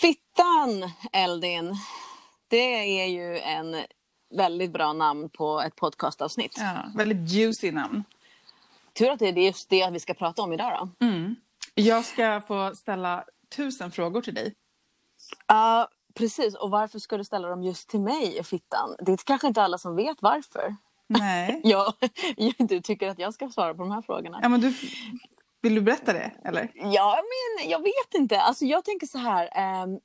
Fittan, Eldin. Det är ju en väldigt bra namn på ett podcastavsnitt. Ja, väldigt juicy namn. Tur att det är just det vi ska prata om idag då. Mm. Jag ska få ställa tusen frågor till dig. Ja, precis. Och varför ska du ställa dem just till mig, Fittan? Det är kanske inte alla som vet varför. Nej. Ja, du tycker att jag ska svara på de här frågorna. Ja, men du, vill du berätta det, eller? Ja, men jag vet inte. Alltså, jag tänker så här. ehm,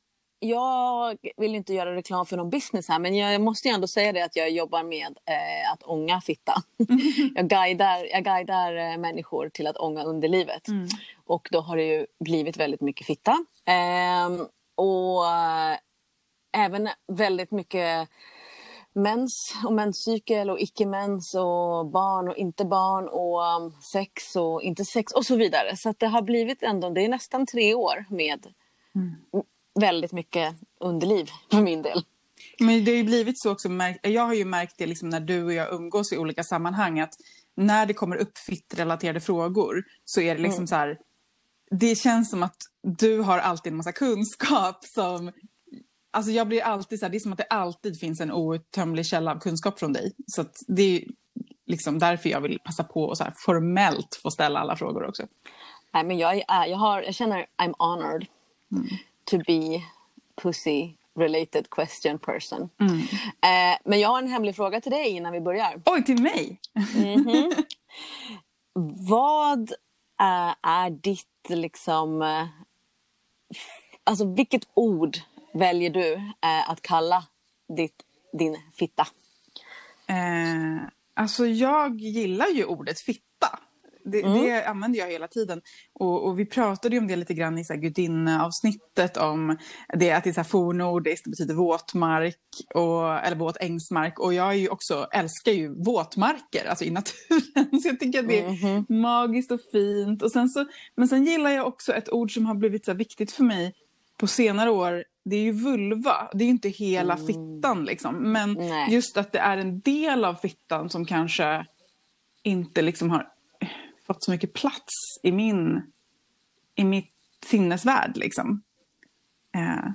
jag vill inte göra reklam för någon business här men jag måste ju ändå säga det att jag jobbar med eh, att ånga fitta. jag guidar, jag guidar eh, människor till att ånga underlivet. Och då har det ju blivit väldigt mycket fitta. Ehm, och eh, även väldigt mycket mens och menscykel och icke-mens och barn och inte barn och um, sex och inte sex och så vidare. Så det har blivit ändå, det är nästan tre år med väldigt mycket underliv för min del. Men det har ju blivit så också, jag har ju märkt det liksom när du och jag umgås i olika sammanhang att när det kommer upp fittrelaterade frågor så är det liksom så här, det känns som att du har alltid en massa kunskap som, alltså jag blir alltid så här, det är som att det alltid finns en outtömlig källa av kunskap från dig. Så det är liksom därför jag vill passa på att så här formellt få ställa alla frågor också. Nej, men jag, är, jag, har, jag känner I'm honored to be pussy related question person. Eh, men jag har en hemlig fråga till dig innan vi börjar. Oj, till mig? Vad är, är ditt liksom... eh, Alltså vilket ord väljer du eh, att kalla ditt, din fitta? Eh, alltså jag gillar ju ordet fitta. Det, det använder jag hela tiden. Och, och vi pratade om det lite grann i gudinneavsnittet om det att det är så här fornnordiskt, det betyder våtmark, och, eller våt ängsmark. Och jag är ju också, älskar ju våtmarker, alltså i naturen. Så jag tycker att det är magiskt och fint. Och sen så, men sen gillar jag också ett ord som har blivit så viktigt för mig på senare år. Det är ju vulva, det är ju inte hela fittan liksom. Men Nej. just att det är en del av fittan som kanske inte liksom har fått så mycket plats i min i mitt sinnesvärld liksom. Eh,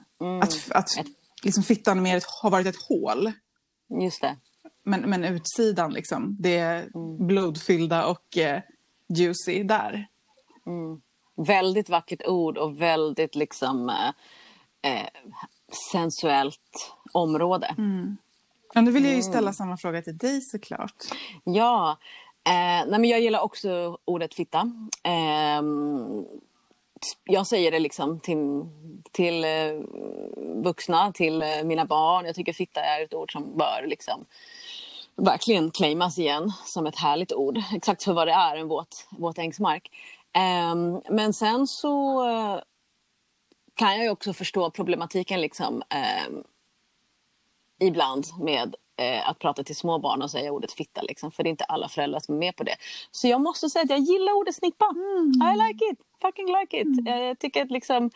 Att, att liksom fittan mer har varit ett hål. Just det. Men, men utsidan liksom, det är blodfyllda och eh, juicy där. Väldigt vackert ord och väldigt liksom eh, eh, sensuellt område. Men nu vill jag ju ställa samma fråga till dig såklart. Ja, eh, nej men jag gillar också ordet fitta. Ehm, jag säger det liksom till, till eh, vuxna, till eh, mina barn. Jag tycker fitta är ett ord som bör liksom verkligen claimas igen som ett härligt ord. Exakt för vad det är, en våt, våt ängsmark. Ehm, men sen så eh, kan jag ju också förstå problematiken liksom ehm, ibland med eh, att prata till små barn och säga ordet fitta. Liksom, för det är inte alla föräldrar som är med på det. Så jag måste säga att jag gillar ordet snippa. I like it. Fucking like it. Eh, Jag tycker att liksom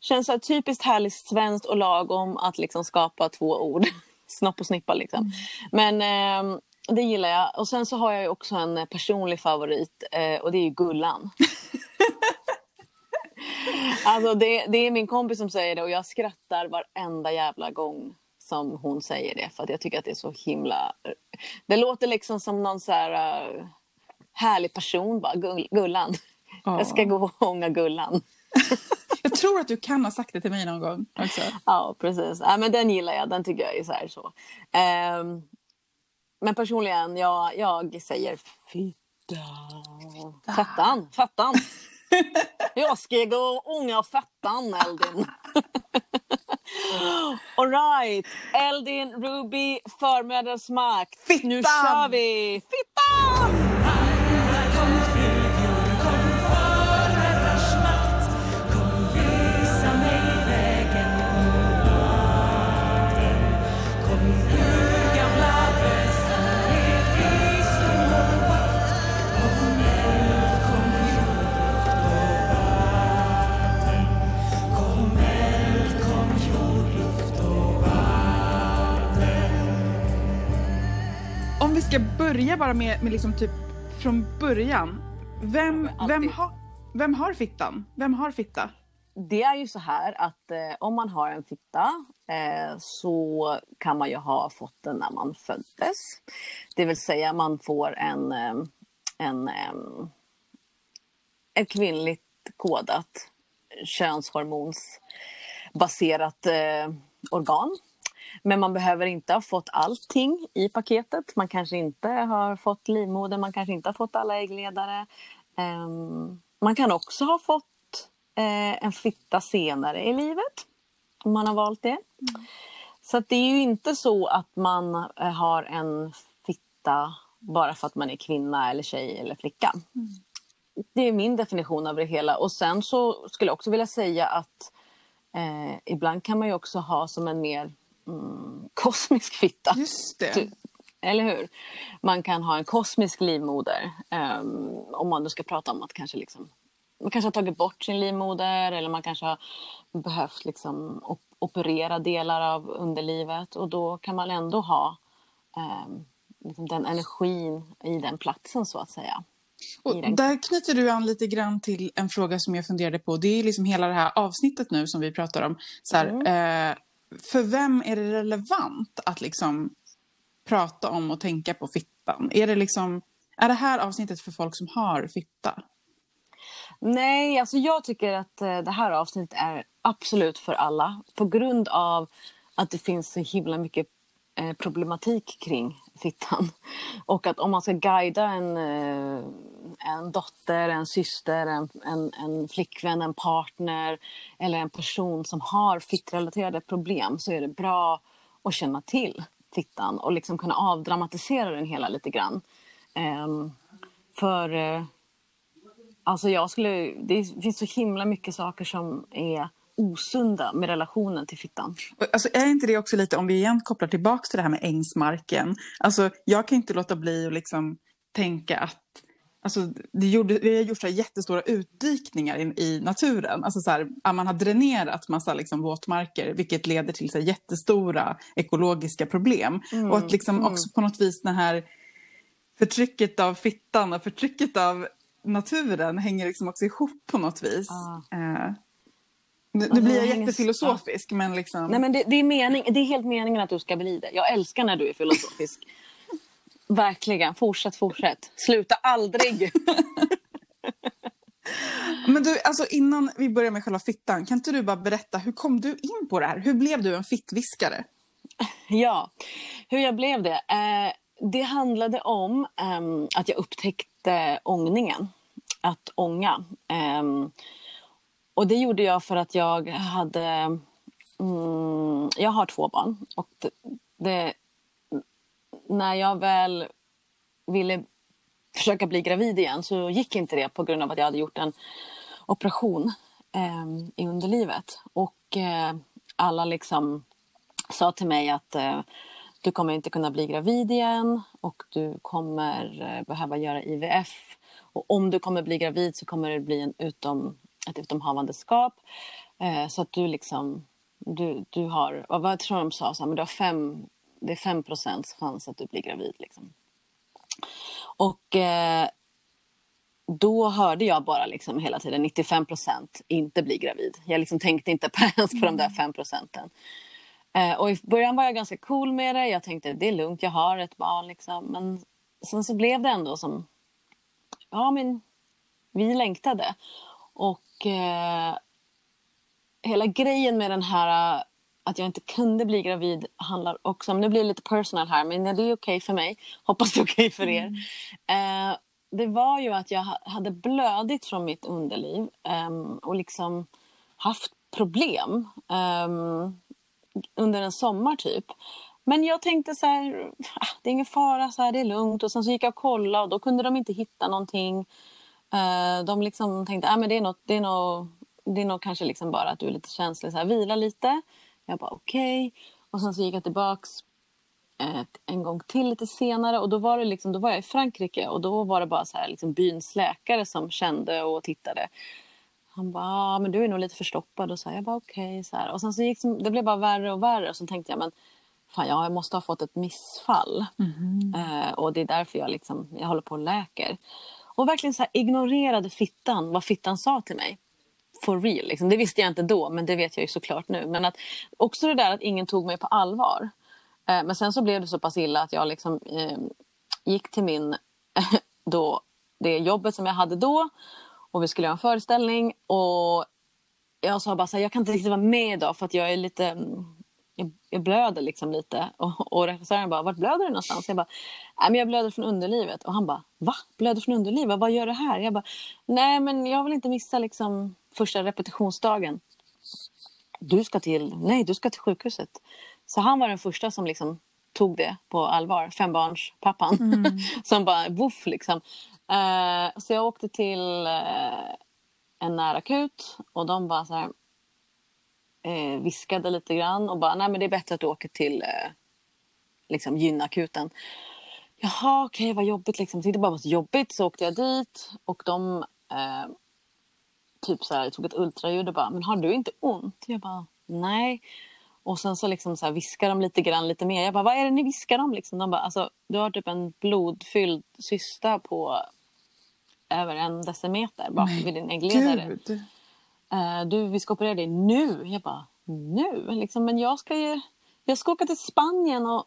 känns så typiskt härligt svenskt och lagom att liksom skapa två ord. Snopp och snippa liksom. Men ehm, det gillar jag. Och sen så har jag också en personlig favorit eh, och det är ju Gullan. Alltså det, det är min kompis som säger det och jag skrattar varenda jävla gång som hon säger det för att jag tycker att det är så himla... Det låter liksom som någon så här uh, härlig person bara, Gull, Gullan. Ja. Jag ska gå och ånga Gullan. Jag tror att du kan ha sagt det till mig någon gång också. Ja, precis. Ja, men den gillar jag. Den tycker jag är så här så. Ehm, men personligen, jag, jag säger fitta. Fettan, fettan. jag ska gå och ånga fettan, Eldin. All right. Eldin, Ruby, förmödrarsmakt. Fittan! Nu kör vi! Fittan! Börja bara med, med liksom typ från början. Vem, vem, ha, vem har fittan? Vem har fitta? det är ju så här att eh, om man har en fitta eh, så kan man ju ha fått den när man föddes. Det vill säga man får en, eh, en, eh, ett kvinnligt kodat könshormonsbaserat eh, organ. Men man behöver inte ha fått allting i paketet. Man kanske inte har fått livmoder, man kanske inte har fått alla äggledare. Um, man kan också ha fått eh, en fitta senare i livet, om man har valt det. Mm. Så det är ju inte så att man eh, har en fitta bara för att man är kvinna eller tjej eller flicka. Mm. Det är min definition av det hela. Och sen så skulle jag också vilja säga att eh, ibland kan man ju också ha som en mer mm, kosmisk fitta. Just det. Eller hur? Man kan ha en kosmisk livmoder. Um, om man nu ska prata om att kanske liksom man kanske har tagit bort sin livmoder eller man kanske har behövt liksom op operera delar av underlivet och då kan man ändå ha um, liksom den energin i den platsen så att säga. Och där knyter du an lite grann till en fråga som jag funderade på. Det är liksom hela det här avsnittet nu som vi pratar om. Så här, mm. eh, för vem är det relevant att liksom prata om och tänka på fittan? Är det, liksom, är det här avsnittet för folk som har fitta? Nej, alltså jag tycker att eh, det här avsnittet är absolut för alla. På grund av att det finns så himla mycket eh, problematik kring fittan. Och att om man ska guida en, eh, en dotter, en syster, en, en, en flickvän, en partner eller en person som har fittrelaterade problem så är det bra att känna till fittan och liksom kunna avdramatisera den hela lite grann. Ehm, för eh, alltså jag skulle, det finns så himla mycket saker som är osunda med relationen till fittan. Alltså, är inte det också lite, om vi igen kopplar tillbaka till det här med ängsmarken. Alltså, jag kan inte låta bli att liksom tänka att Alltså, det gjorde, vi har gjort så jättestora utdykningar i, i naturen. Alltså så här, man har dränerat massa liksom våtmarker vilket leder till så här, jättestora ekologiska problem. Mm, och att liksom mm. också på något vis det här förtrycket av fittan och förtrycket av naturen hänger liksom också ihop på något vis. Ah. Eh, nu, nu blir jag jättefilosofisk men liksom... Nej men det, det, är mening, det är helt meningen att du ska bli det. Jag älskar när du är filosofisk. Verkligen. Fortsätt, fortsätt. Sluta aldrig. Men du, alltså innan vi börjar med själva fittan, kan inte du bara berätta, hur kom du in på det här? Hur blev du en fittviskare? Ja, hur jag blev det? Eh, det handlade om eh, att jag upptäckte ångningen. Att ånga. Eh, och det gjorde jag för att jag hade... Mm, jag har två barn. Och det, det när jag väl ville försöka bli gravid igen så gick inte det på grund av att jag hade gjort en operation eh, i underlivet. Och eh, alla liksom sa till mig att eh, du kommer inte kunna bli gravid igen och du kommer eh, behöva göra IVF. Och om du kommer bli gravid så kommer det bli en utom, ett utomhavandeskap. Eh, så att du liksom, du, du har, vad tror de sa, så här, men du har fem det är 5% chans att du blir gravid. Liksom. Och eh, då hörde jag bara liksom hela tiden 95% inte bli gravid. Jag liksom tänkte inte ens på de där 5 procenten. Eh, och i början var jag ganska cool med det. Jag tänkte det är lugnt, jag har ett barn. Liksom. Men sen så blev det ändå som... Ja, men vi längtade. Och eh, hela grejen med den här att jag inte kunde bli gravid handlar också om, nu blir det lite personal här men det är okej okay för mig, hoppas det är okej okay för er. Mm. Eh, det var ju att jag hade blödigt från mitt underliv eh, och liksom haft problem eh, under en sommar typ. Men jag tänkte så här, ah, det är ingen fara, så här, det är lugnt. Och sen så gick jag och kollade och då kunde de inte hitta någonting. Eh, de liksom tänkte, ah, men det är något, det är det är nog kanske liksom bara att du är lite känslig, så här, vila lite. Jag bara okej. Okay. Och sen så gick jag tillbaks eh, en gång till lite senare och då var, det liksom, då var jag i Frankrike och då var det bara så här, liksom byns läkare som kände och tittade. Han bara, ah, men du är nog lite förstoppad och så här, jag bara okej. Okay, och sen så gick det blev bara värre och värre och så tänkte jag men fan ja, jag måste ha fått ett missfall. Mm. Eh, och det är därför jag, liksom, jag håller på och läker. Och verkligen så här, ignorerade fittan, vad fittan sa till mig. for real. Liksom. Det visste jag inte då, men det vet jag ju såklart nu. Men att, också det där att ingen tog mig på allvar. Eh, men sen så blev det så pass illa att jag liksom, eh, gick till min, då, det jobbet som jag hade då och vi skulle göra en föreställning. Och jag sa bara så här, jag kan inte riktigt vara med idag för att jag är lite mm, jag, blöder liksom lite. Och, och regissören bara, vart blöder du någonstans? Jag bara, nej men jag blöder från underlivet. Och han bara, va? Blöder från underlivet? Vad gör du här? Jag bara, nej men jag vill inte missa liksom första repetitionsdagen. Du ska till, nej du ska till sjukhuset. Så han var den första som liksom tog det på allvar, fembarnspappan. Mm. som bara, voff liksom. Uh, så jag åkte till uh, en närakut och de bara så här, eh, viskade lite grann och bara, nej men det är bättre att du åker till eh, liksom gynakuten. Jaha, okej, okay, vad jobbigt liksom. Jag tyckte bara det var så jobbigt. Så åkte jag dit och de eh, typ så här, tog ett ultraljud och bara, men har du inte ont? Jag bara, nej. Och sen så liksom så här viskar de lite grann lite mer. Jag bara, vad är det ni viskar om? Liksom. De bara, alltså, du har typ en blodfylld cysta på över en decimeter bak vid din äggledare. Du, vi ska operera dig nu. Jag bara, nu? Liksom, men jag ska ju jag ska åka till Spanien och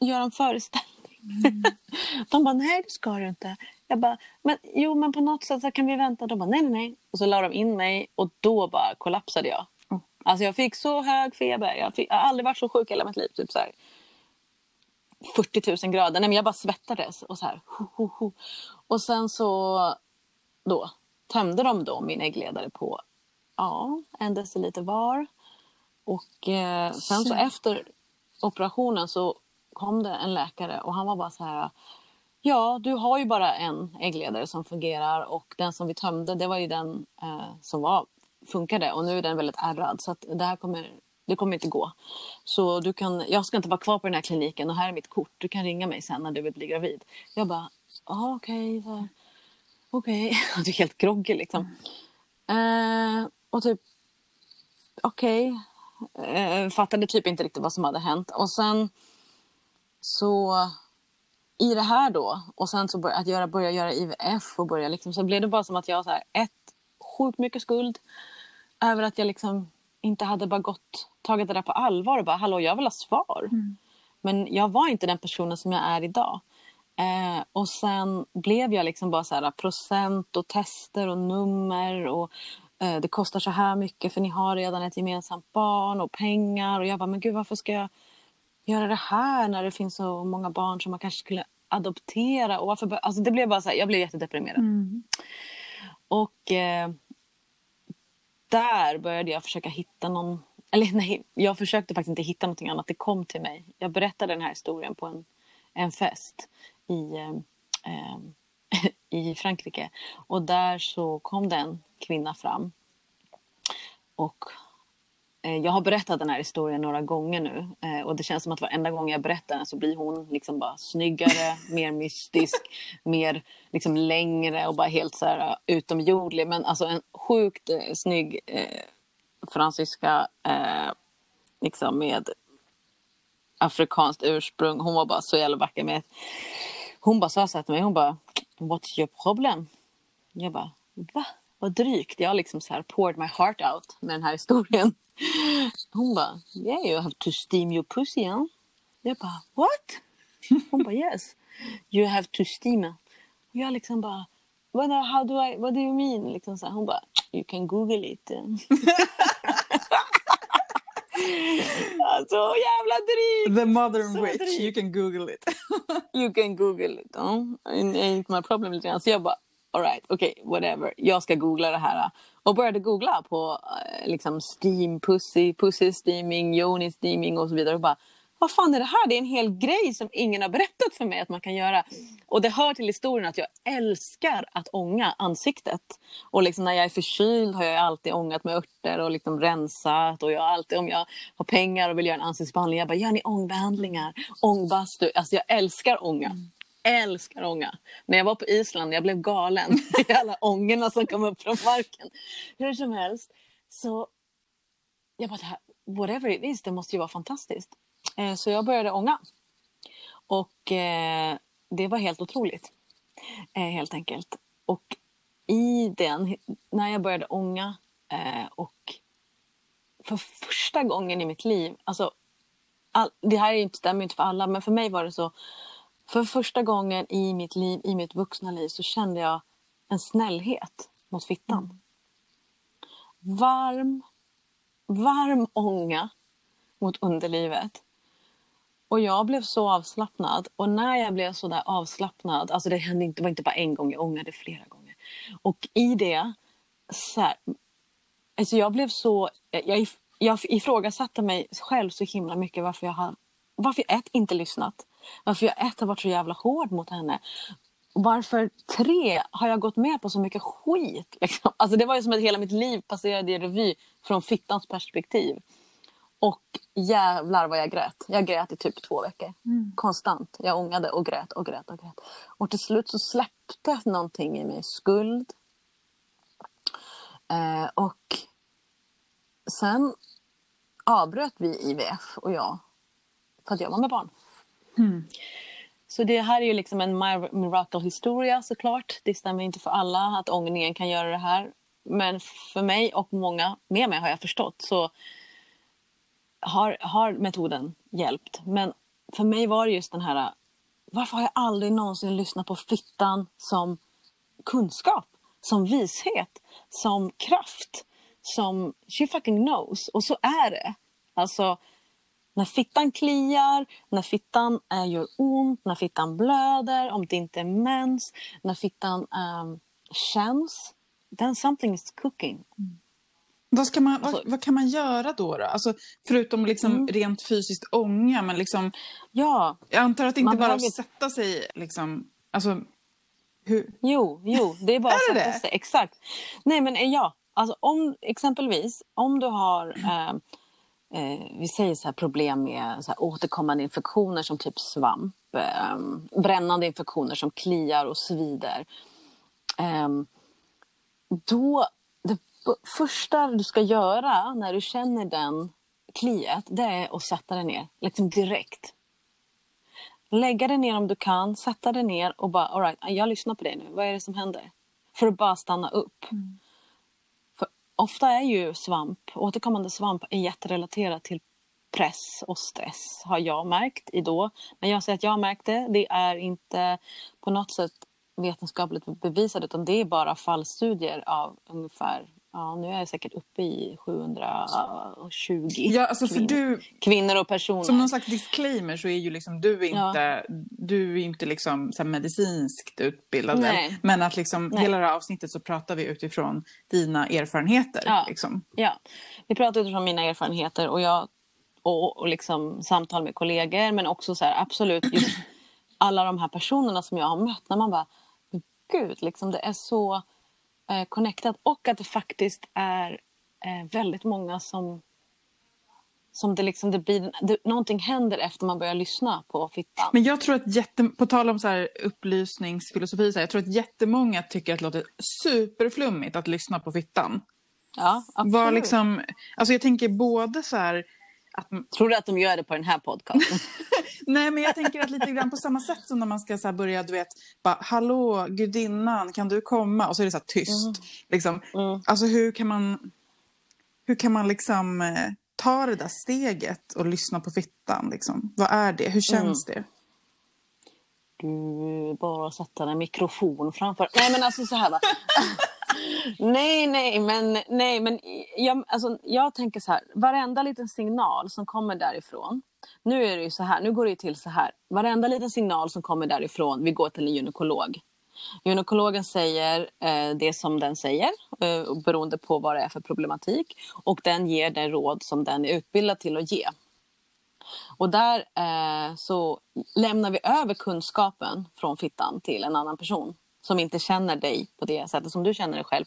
göra en föreställning. Mm. de bara, nej det ska du inte. Jag bara, men, jo men på något sätt så kan vi vänta. De bara, nej nej nej. Och så la de in mig och då bara kollapsade jag. Mm. Alltså jag fick så hög feber. Jag, fick, jag har aldrig varit så sjuk i hela mitt liv. Typ så här. 40 000 grader. Nej, men jag bara svettades. Och, så här, ho, ho, ho. och sen så då tömde de då min äggledare på ja, en deciliter var. Och eh, sen så efter operationen så kom det en läkare och han var bara så här Ja, du har ju bara en äggledare som fungerar och den som vi tömde det var ju den eh, som var, funkade och nu är den väldigt ärrad så att det här kommer, det kommer inte gå. Så du kan, jag ska inte vara kvar på den här kliniken och här är mitt kort. Du kan ringa mig sen när du vill bli gravid. Jag bara, ah, okej. Okay, okej. Okay. Du är helt groggy liksom. Mm. Eh, och typ, okej. Okay. Eh, fattade typ inte riktigt vad som hade hänt. Och sen så i det här då och sen så bör, att göra, börja göra IVF och börja liksom, så blev det bara som att jag så här, ett, sjukt mycket skuld över att jag liksom inte hade bara gått, tagit det där på allvar och bara hallå jag vill ha svar. Mm. Men jag var inte den personen som jag är idag. Eh, och sen blev jag liksom bara så här procent och tester och nummer och det kostar så här mycket för ni har redan ett gemensamt barn och pengar och jag bara men gud varför ska jag göra det här när det finns så många barn som man kanske skulle adoptera och varför alltså det blev bara så här, jag blev jättedeprimerad. Mm. Och eh, där började jag försöka hitta någon eller nej, jag försökte faktiskt inte hitta någonting annat. Det kom till mig. Jag berättade den här historien på en, en fest i, eh, i Frankrike. Och där så kom det en kvinna fram. Och eh, jag har berättat den här historien några gånger nu eh, och det känns som att varenda gång jag berättar den så blir hon liksom bara snyggare, mer mystisk, mer liksom längre och bara helt så här uh, utomjordlig. Men alltså en sjukt eh, snygg eh, fransyska eh, liksom med afrikanskt ursprung. Hon var bara så jävla vacker med hon bara sa så här till mig, hon bara What's your problem? Jag bara va? Vad drygt. Jag har liksom så här poured my heart out med den här historien. Hon bara Yeah you have to steam your pussy huh? Jag bara What? Hon bara Yes. You have to steam it. Jag liksom bara What, how do I, what do you mean? Liksom så här. Hon bara You can google it. Så jävla drygt! The modern så witch, drygt. you can google it. you can google it. Oh. Ain't my problem. Så jag bara, alright, okej, okay, whatever. Jag ska googla det här. Och började googla på eh, liksom steam, pussy, pussy steaming, yoni steaming och så vidare. Och bara, vad fan är det här? Det är en hel grej som ingen har berättat för mig att man kan göra. Och det hör till historien att jag älskar att ånga ansiktet. Och liksom när jag är förkyld har jag alltid ångat med örter och liksom rensat. Och jag alltid, om jag har pengar och vill göra en ansiktsbehandling, jag bara, gör ni ångbehandlingar? Ångbastu. Alltså jag älskar ånga. Älskar ånga. När jag var på Island, jag blev galen i alla ångorna som kom upp från marken. Hur som helst, så jag bara, whatever it is, det måste ju vara fantastiskt. Eh, så jag började ånga. Och eh, det var helt otroligt. Eh, helt enkelt. Och i den, när jag började ånga och för första gången i mitt liv, alltså, all, det här är inte, stämmer inte för alla, men för mig var det så. För första gången i mitt liv, i mitt vuxna liv, så kände jag en snällhet mot fittan. Varm, varm ånga mot underlivet. Och jag blev så avslappnad. Och när jag blev så där avslappnad, alltså det hände inte, det var inte bara en gång, jag ångade flera gånger. Och i det, så här, alltså jag blev så, jag, jag ifrågasatte mig själv så himla mycket varför jag har, varför jag ett, inte lyssnat. Varför jag ett, har varit så jävla hård mot henne. Varför tre har jag gått med på så mycket skit? Liksom. Alltså det var ju som att hela mitt liv passerade i revy från fittans perspektiv. Och jävlar vad jag grät. Jag grät i typ två veckor. Mm. Konstant. Jag ångade och grät och grät och grät. Och till slut så släppte någonting i mig. Skuld. Eh, och sen avbröt vi IVF och jag. För att jag var med barn. Mm. Så det här är ju liksom en miracle-historia såklart. Det stämmer inte för alla att ångningen kan göra det här. Men för mig och många med mig har jag förstått så har, har metoden hjälpt. Men för mig var det just den här, varför har jag aldrig någonsin lyssnat på fittan som kunskap, som vishet, som kraft, som she fucking knows. Och så är det. Alltså, när fittan kliar, när fittan äh, gör ont, när fittan blöder, om det inte är mens, när fittan ähm, känns, then something is cooking. Mm. Vad, ska man, alltså, vad, vad, kan man göra då? då? Alltså, förutom liksom mm. rent fysiskt ånga, men liksom... Ja. Jag antar att det inte bara är att sätta sig liksom... Alltså, hur? Jo, jo, det är bara att sätta sig. Exakt. Nej, men eh, ja. Alltså om exempelvis om du har eh, eh, vi säger så här, problem med så här, återkommande infektioner som typ svamp, eh, brännande infektioner som kliar och svider. Eh, då första du ska göra när du känner den kliet, det är att sätta dig ner. Liksom direkt. Lägga dig ner om du kan, sätta dig ner och bara, alright, jag lyssnar på dig nu. Vad är det som händer? För att bara stanna upp. Mm. Ofta är ju svamp, återkommande svamp är jätterelaterat till press och stress har jag märkt i då. Men jag säger att jag har märkt det, det är inte på något sätt vetenskapligt bevisat utan det är bara fallstudier av ungefär Ja, nu är jag säkert uppe i 720 ja, alltså för. Du, kvinnor och personer. Som någon slags disclaimer så är ju liksom du inte, ja. du är inte liksom så medicinskt utbildad. Nej. Men att liksom Nej. hela det här avsnittet så pratar vi utifrån dina erfarenheter. Ja, liksom. ja. vi pratar utifrån mina erfarenheter och, jag, och, och liksom samtal med kollegor men också så här, absolut just alla de här personerna som jag har mött när man bara, gud, liksom, det är så eh, connectat och att det faktiskt är eh, väldigt många som som det liksom, det blir, det, någonting händer efter man börjar lyssna på fittan. Men jag tror att, jätte, på tal om så här upplysningsfilosofi, så här, jag tror att jättemånga tycker att det låter superflummigt att lyssna på fittan. Ja, absolut. Var liksom, alltså jag tänker både så här, att... Tror du att de gör det på den här podcasten? Nej, men jag tänker att lite grann på samma sätt som när man ska så börja, du vet, bara hallå gudinnan, kan du komma? Och så är det så tyst. Mm. Liksom. Mm. Alltså hur kan man, hur kan man liksom eh, ta det där steget och lyssna på fittan? Liksom? Vad är det? Hur känns mm. det? Du bara sätta en mikrofon framför. Nej men alltså så här va. nej, nej, men, nej, men jag, alltså, jag tänker så här. Varenda liten signal som kommer därifrån. Nu är det ju så här, nu går det till så här. Varenda liten signal som kommer därifrån, vi går till en gynekolog. Gynekologen säger eh, det som den säger eh, beroende på vad det är för problematik. Och den ger den råd som den är utbildad till att ge. Och där eh, så lämnar vi över kunskapen från fittan till en annan person som inte känner dig på det sättet som du känner dig själv.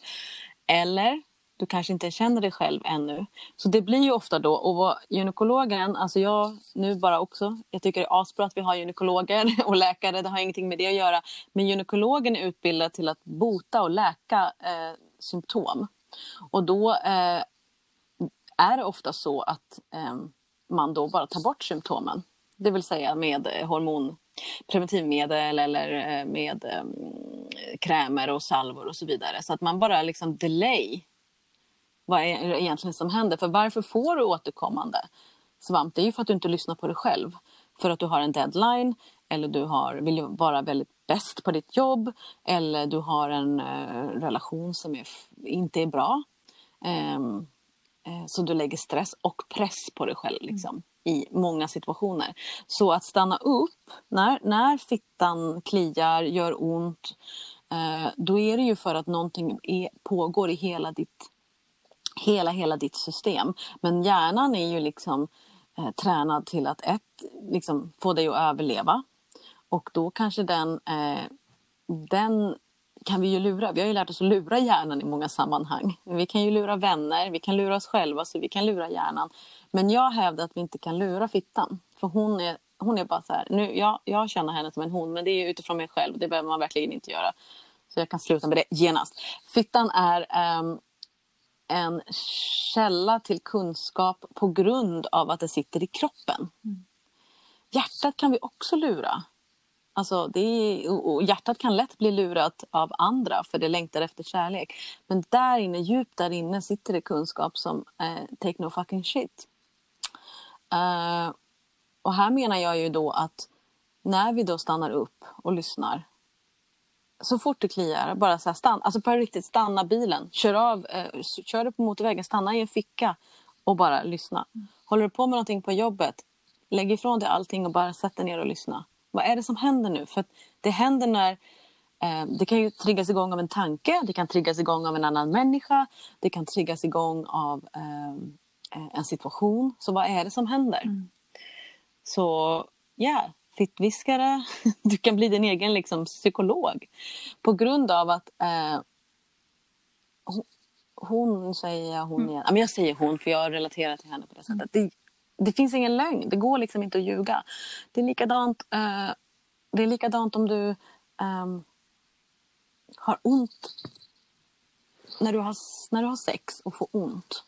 Eller du kanske inte känner dig själv ännu. Så det blir ju ofta då, och gynekologen, alltså jag nu bara också, jag tycker det är asbra att vi har gynekologer och läkare, det har ingenting med det att göra. Men gynekologen är utbildad till att bota och läka eh, symptom. Och då eh, är det ofta så att eh, man då bara tar bort symptomen. Det vill säga med hormon preventivmedel eller eh, med ehm, krämer och salvor och så vidare. Så att man bara liksom delay vad är det egentligen som händer? För varför får du återkommande svamp? Det är ju för att du inte lyssnar på dig själv. För att du har en deadline eller du har, vill vara väldigt bäst på ditt jobb eller du har en eh, relation som är, inte är bra. Um, så du lägger stress och press på dig själv liksom, mm. i många situationer. Så att stanna upp när, när fittan kliar, gör ont, eh, då är det ju för att någonting är, pågår i hela ditt, hela, hela ditt system. Men hjärnan är ju liksom eh, tränad till att ett, liksom, få dig att överleva. Och då kanske den, eh, den kan vi ju lura. Vi har ju lärt oss att lura hjärnan i många sammanhang. Vi kan ju lura vänner, vi kan lura oss själva, så vi kan lura hjärnan. Men jag hävdar att vi inte kan lura fittan. För hon är, hon är bara så här, nu, jag, jag känner henne som en hon, men det är utifrån mig själv. Det behöver man verkligen inte göra. Så jag kan sluta med det genast. Fittan är um, en källa till kunskap på grund av att det sitter i kroppen. Mm. Hjärtat kan vi också lura. Alltså det är, och hjärtat kan lätt bli lurat av andra för det längtar efter kärlek. Men där inne, djupt där inne sitter det kunskap som eh, take no fucking shit. Uh, och här menar jag ju då att när vi då stannar upp och lyssnar så fort det kliar, bara så här, stanna, alltså på riktigt stanna bilen, kör av, eh, kör du på motorvägen, stanna i en ficka och bara lyssna. Håller du på med någonting på jobbet, lägg ifrån dig allting och bara sätt dig ner och lyssna. Vad är det som händer nu? För det händer när eh, det kan ju triggas igång av en tanke, det kan triggas igång av en annan människa, det kan triggas igång av eh, eh en situation. Så vad är det som händer? Mm. Så ja, yeah, fittviskare, du kan bli din egen liksom, psykolog. På grund av att eh, hon, hon, säger hon mm. igen. jag säger hon för jag relaterar till henne på det sättet. Mm. Det, det finns ingen lögn. Det går liksom inte att ljuga. Det är likadant, uh, det är likadant om du um, har ont när du har, när du har sex och får ont.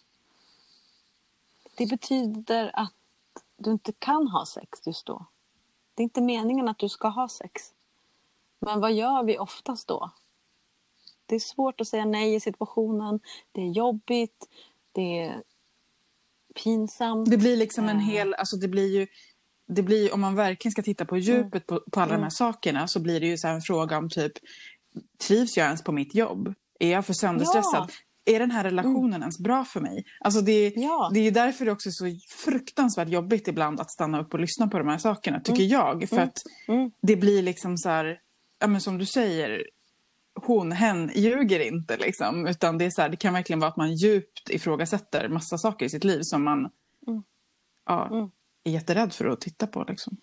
Det betyder att du inte kan ha sex just då. Det är inte meningen att du ska ha sex. Men vad gör vi oftast då? Det är svårt att säga nej i situationen. Det är jobbigt. Det är pinsamt. Det blir liksom en eh. hel, alltså det blir ju, det blir, om man verkligen ska titta på mm. djupet mm. på, på alla mm. de här sakerna så blir det ju så en fråga om typ, trivs jag ens på mitt jobb? Är jag för sönderstressad? Ja. Är den här relationen mm. ens bra för mig? Alltså det, ja. det är ju därför det också är så fruktansvärt jobbigt ibland att stanna upp och lyssna på de här sakerna, tycker mm. jag. För mm. att det blir liksom så här, ja men som du säger, hon, hen ljuger inte liksom. Utan det, är så här, det kan verkligen vara att man djupt ifrågasätter massa saker i sitt liv som man mm. Ja, mm. är jätterädd för att titta på. Liksom.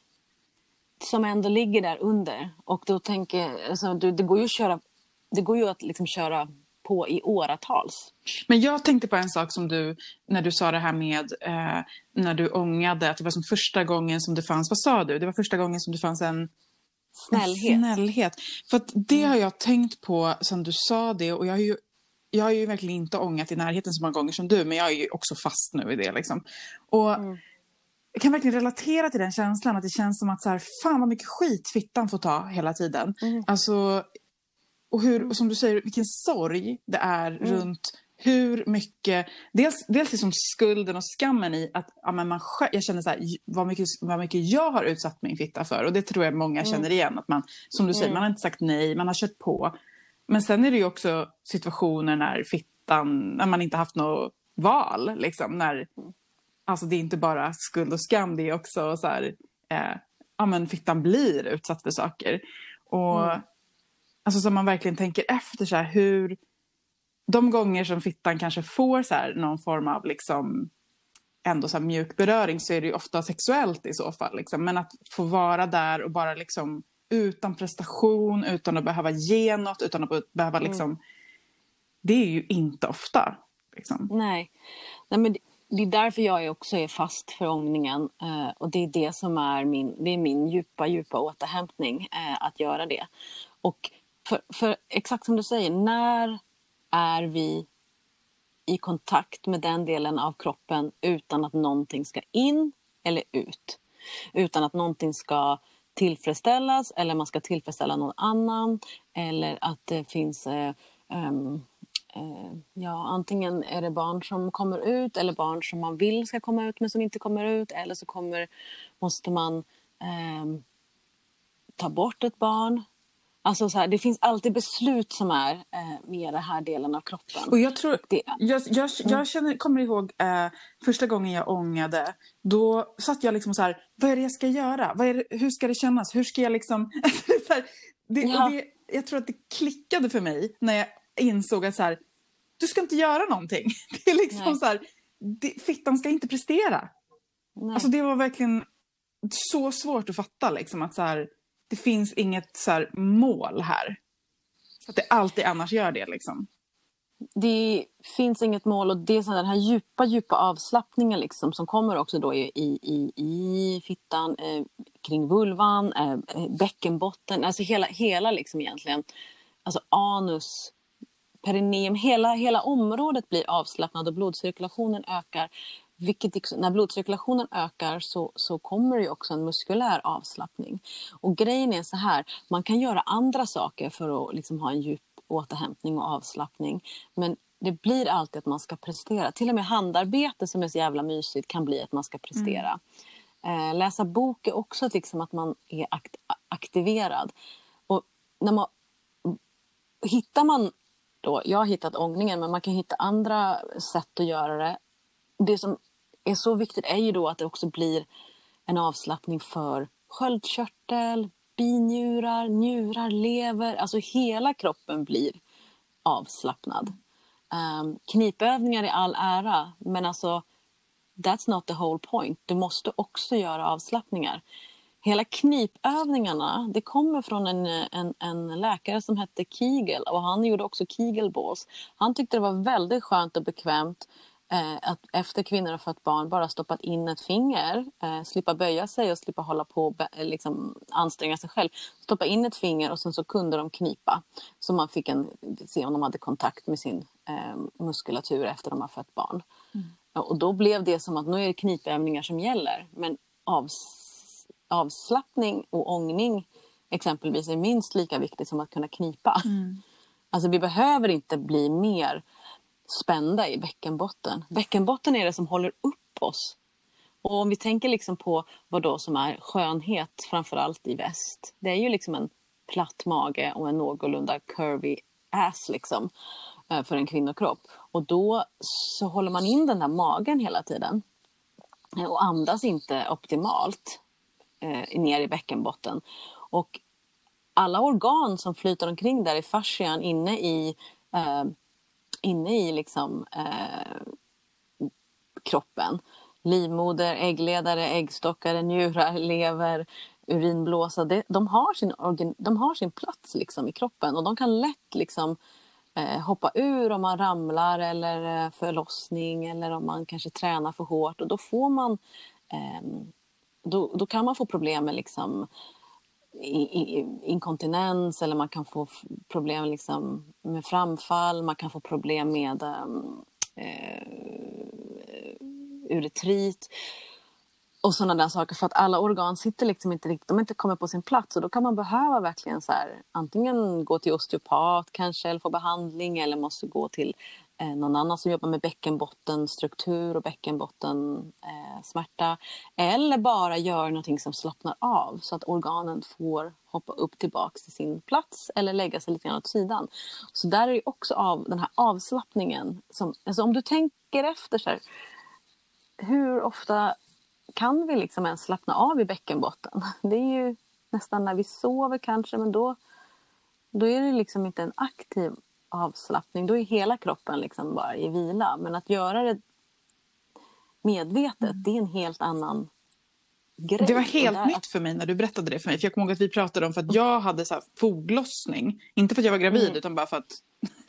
Som ändå ligger där under. Och då tänker alltså, det, det går ju att köra, det går ju att liksom köra på i åratals. Men jag tänkte på en sak som du, när du sa det här med eh, när du ångade, att det var som första gången som det fanns, vad sa du? Det var första gången som det fanns en Snällhet. Snällhet. För det mm. har jag tänkt på sen du sa det och jag har ju jag har ju verkligen inte ångat i närheten så många gånger som du, men jag är ju också fast nu i det. Liksom. Och mm. Jag kan verkligen relatera till den känslan, att det känns som att så här, fan vad mycket skit fittan får ta hela tiden. Mm. Alltså, och hur, och som du säger, vilken sorg det är mm. runt hur mycket, dels, dels liksom skulden och skammen i att ja, men man, jag känner så här, vad, mycket, vad mycket jag har utsatt min fitta för. Och det tror jag många mm. känner igen. Att man, som du säger, mm. man har inte sagt nej, man har kört på. Men sen är det ju också situationer när fittan, när man inte haft något val. Liksom, när, mm. alltså det är inte bara skuld och skam, det är också så här, eh, ja men fittan blir utsatt för saker. Och mm. Alltså så man verkligen tänker efter så här, hur de gånger som fittan kanske får så här, någon form av liksom, ändå så mjuk beröring så är det ju ofta sexuellt i så fall. Liksom. Men att få vara där och bara liksom utan prestation, utan att behöva ge något, utan att behöva mm. liksom... Mm. Det är ju inte ofta. Liksom. Nej. Nej men det är därför jag också är fast för ångningen. Eh, och det är det som är min, det är min djupa, djupa återhämtning, eh, att göra det. Och för, för exakt som du säger, när är vi i kontakt med den delen av kroppen utan att någonting ska in eller ut. Utan att någonting ska tillfredsställas eller man ska tillfredsställa någon annan eller att det finns eh, um, ja, antingen är det barn som kommer ut eller barn som man vill ska komma ut men som inte kommer ut eller så kommer, måste man eh, ta bort ett barn. Alltså så här, det finns alltid beslut som är eh, med den här delen av kroppen. Och jag tror, det, jag, jag, jag känner, kommer ihåg eh, första gången jag ångade. Då satt jag liksom så här, vad är det jag ska göra? Det, hur ska det kännas? Hur ska jag liksom... det, ja. det, jag tror att det klickade för mig när jag insåg att så här, du ska inte göra någonting. Det är liksom Nej. så här, det, fittan ska inte prestera. Nej. Alltså det var verkligen så svårt att fatta liksom att så här, det finns inget så här, mål här. Att det alltid annars gör det liksom. Det finns inget mål och det är så den här djupa, djupa avslappningen liksom, som kommer också då i, i, i fittan, eh, kring vulvan, eh, bäckenbotten, alltså hela, hela liksom egentligen, alltså anus, perineum, hela, hela området blir avslappnat och blodcirkulationen ökar. Vilket, när blodcirkulationen ökar så, så kommer det också en muskulär avslappning. Och grejen är så här, man kan göra andra saker för att liksom ha en djup återhämtning och avslappning. Men det blir alltid att man ska prestera. Till och med handarbete som är så jävla mysigt kan bli att man ska prestera. Mm. Eh, läsa bok är också liksom att man är akt aktiverad. Och när man, hittar man då, jag har hittat ångningen men man kan hitta andra sätt att göra det. Det som är så viktigt är ju då att det också blir en avslappning för sköldkörtel, binjurar, njurar, lever. Alltså hela kroppen blir avslappnad. Um, knipövningar i all ära, men alltså that's not the whole point. Du måste också göra avslappningar. Hela knipövningarna, det kommer från en, en, en läkare som hette Kegel och han gjorde också Kegel balls. Han tyckte det var väldigt skönt och bekvämt att efter kvinnor har fått barn bara stoppat in ett finger, eh, slippa böja sig och slippa hålla på och liksom, anstränga sig själv. Stoppa in ett finger och sen så kunde de knipa. Så man fick en, se om de hade kontakt med sin eh, muskulatur efter de har fött barn. Mm. Och då blev det som att nu är det knipövningar som gäller. Men av, avslappning och ångning exempelvis är minst lika viktigt som att kunna knipa. Mm. Alltså vi behöver inte bli mer spända i bäckenbotten. Bäckenbotten är det som håller upp oss. Och om vi tänker liksom på vad då som är skönhet, framförallt i väst. Det är ju liksom en platt mage och en någorlunda curvy ass liksom, eh, för en kvinnokropp. Och då så håller man in den där magen hela tiden eh, och andas inte optimalt eh, ner i bäckenbotten. Och alla organ som flyter omkring där i fascian inne i eh, inne i liksom, eh, kroppen. Livmoder, äggledare, äggstockar, njurar, lever, urinblåsa. Det, de, har sin organ, de har sin plats liksom, i kroppen och de kan lätt liksom, eh, hoppa ur om man ramlar eller eh, förlossning eller om man kanske tränar för hårt. Och då, får man, eh, då, då kan man få problem med liksom, inkontinens eller man kan få problem liksom med framfall, man kan få problem med ehm, eh, uretrit och sådana där saker. För att alla organ sitter liksom inte riktigt, de inte kommer på sin plats. Och då kan man behöva verkligen så här, antingen gå till osteopat kanske eller få behandling eller måste gå till Eh, någon annan som jobbar med bäckenbottenstruktur och bäckenbottensmärta. Eh, eller bara gör någonting som slappnar av så att organen får hoppa upp tillbaks till sin plats eller lägga sig lite grann åt sidan. Så där är det också av den här avslappningen. Som, alltså om du tänker efter så här, hur ofta kan vi liksom ens slappna av i bäckenbotten? Det är ju nästan när vi sover kanske men då, då är det liksom inte en aktiv avslappning. Då är hela kroppen liksom bara i vila. Men att göra det medvetet, mm. det är en helt annan grej. Det var helt där... nytt för mig när du berättade det för mig. För jag kommer ihåg att vi pratade om för att jag hade så här foglossning. Inte för att jag var gravid mm. utan bara för att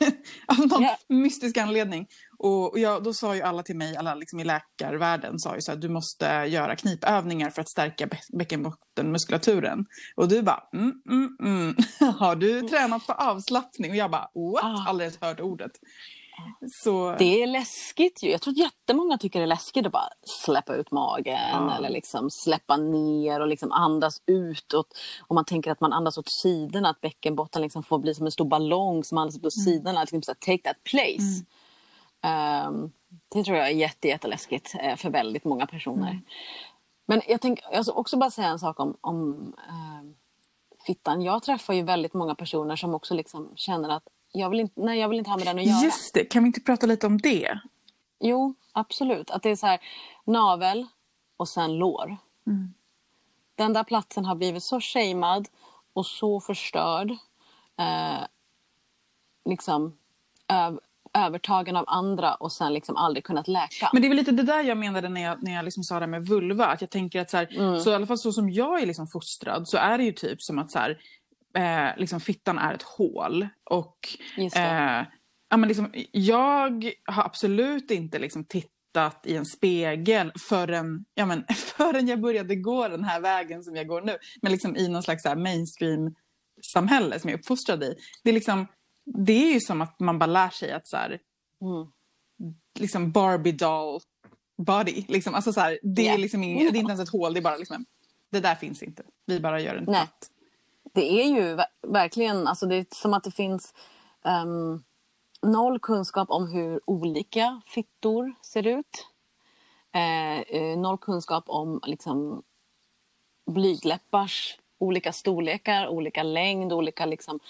av någon yeah. mystisk anledning. Och, och jag, då sa ju alla till mig, alla liksom i läkarvärlden sa ju så att du måste göra knipövningar för att stärka bäckenbottenmuskulaturen. Och du bara, mm, mm, mm. har du tränat på avslappning? Och jag bara, what? Ah. Aldrig hört ordet. Så... Det är läskigt ju. Jag tror att jättemånga tycker det är läskigt att bara släppa ut magen Ja. eller liksom släppa ner och liksom andas utåt. Och man tänker att man andas åt sidorna, att bäckenbotten liksom får bli som en stor ballong som andas åt sidorna. Liksom så take that place. Ehm, det tror jag är jätte, jätteläskigt eh, för väldigt många personer. Men jag tänker jag ska också bara säga en sak om, om ehm, fittan. Jag träffar ju väldigt många personer som också liksom känner att jag vill inte, nej, jag vill inte ha med den att göra. Just det, kan vi inte prata lite om det? Jo, absolut. Att det är så här navel och sen lår. Mm. Den där platsen har blivit så shamead och så förstörd. Eh, liksom öv, övertagen av andra och sen liksom aldrig kunnat läka. Men det är väl lite det där jag menade när jag, när jag liksom sa det med vulva. Att jag tänker att så, här, Mm. så i alla fall så som jag är liksom fostrad så är det ju typ som att så här, eh, liksom fittan är ett hål. Och eh, ja, men liksom, jag har absolut inte liksom tittat i en spegel förrän, ja, men, förrän jag började gå den här vägen som jag går nu. Men liksom i någon slags mainstream-samhälle som jag är uppfostrad i. Det är, liksom, det är ju som att man bara lär sig att så här, Mm. liksom Barbie doll body. Liksom. Alltså så här, det, är Ja. liksom ing- det är inte ens ett hål, det är bara liksom, det där finns inte. Vi bara gör en platt. Det är ju verkligen, alltså det är som att det finns um, noll kunskap om hur olika fittor ser ut. Eh, eh noll kunskap om liksom, blygdläppars olika storlekar, olika längd, olika liksom,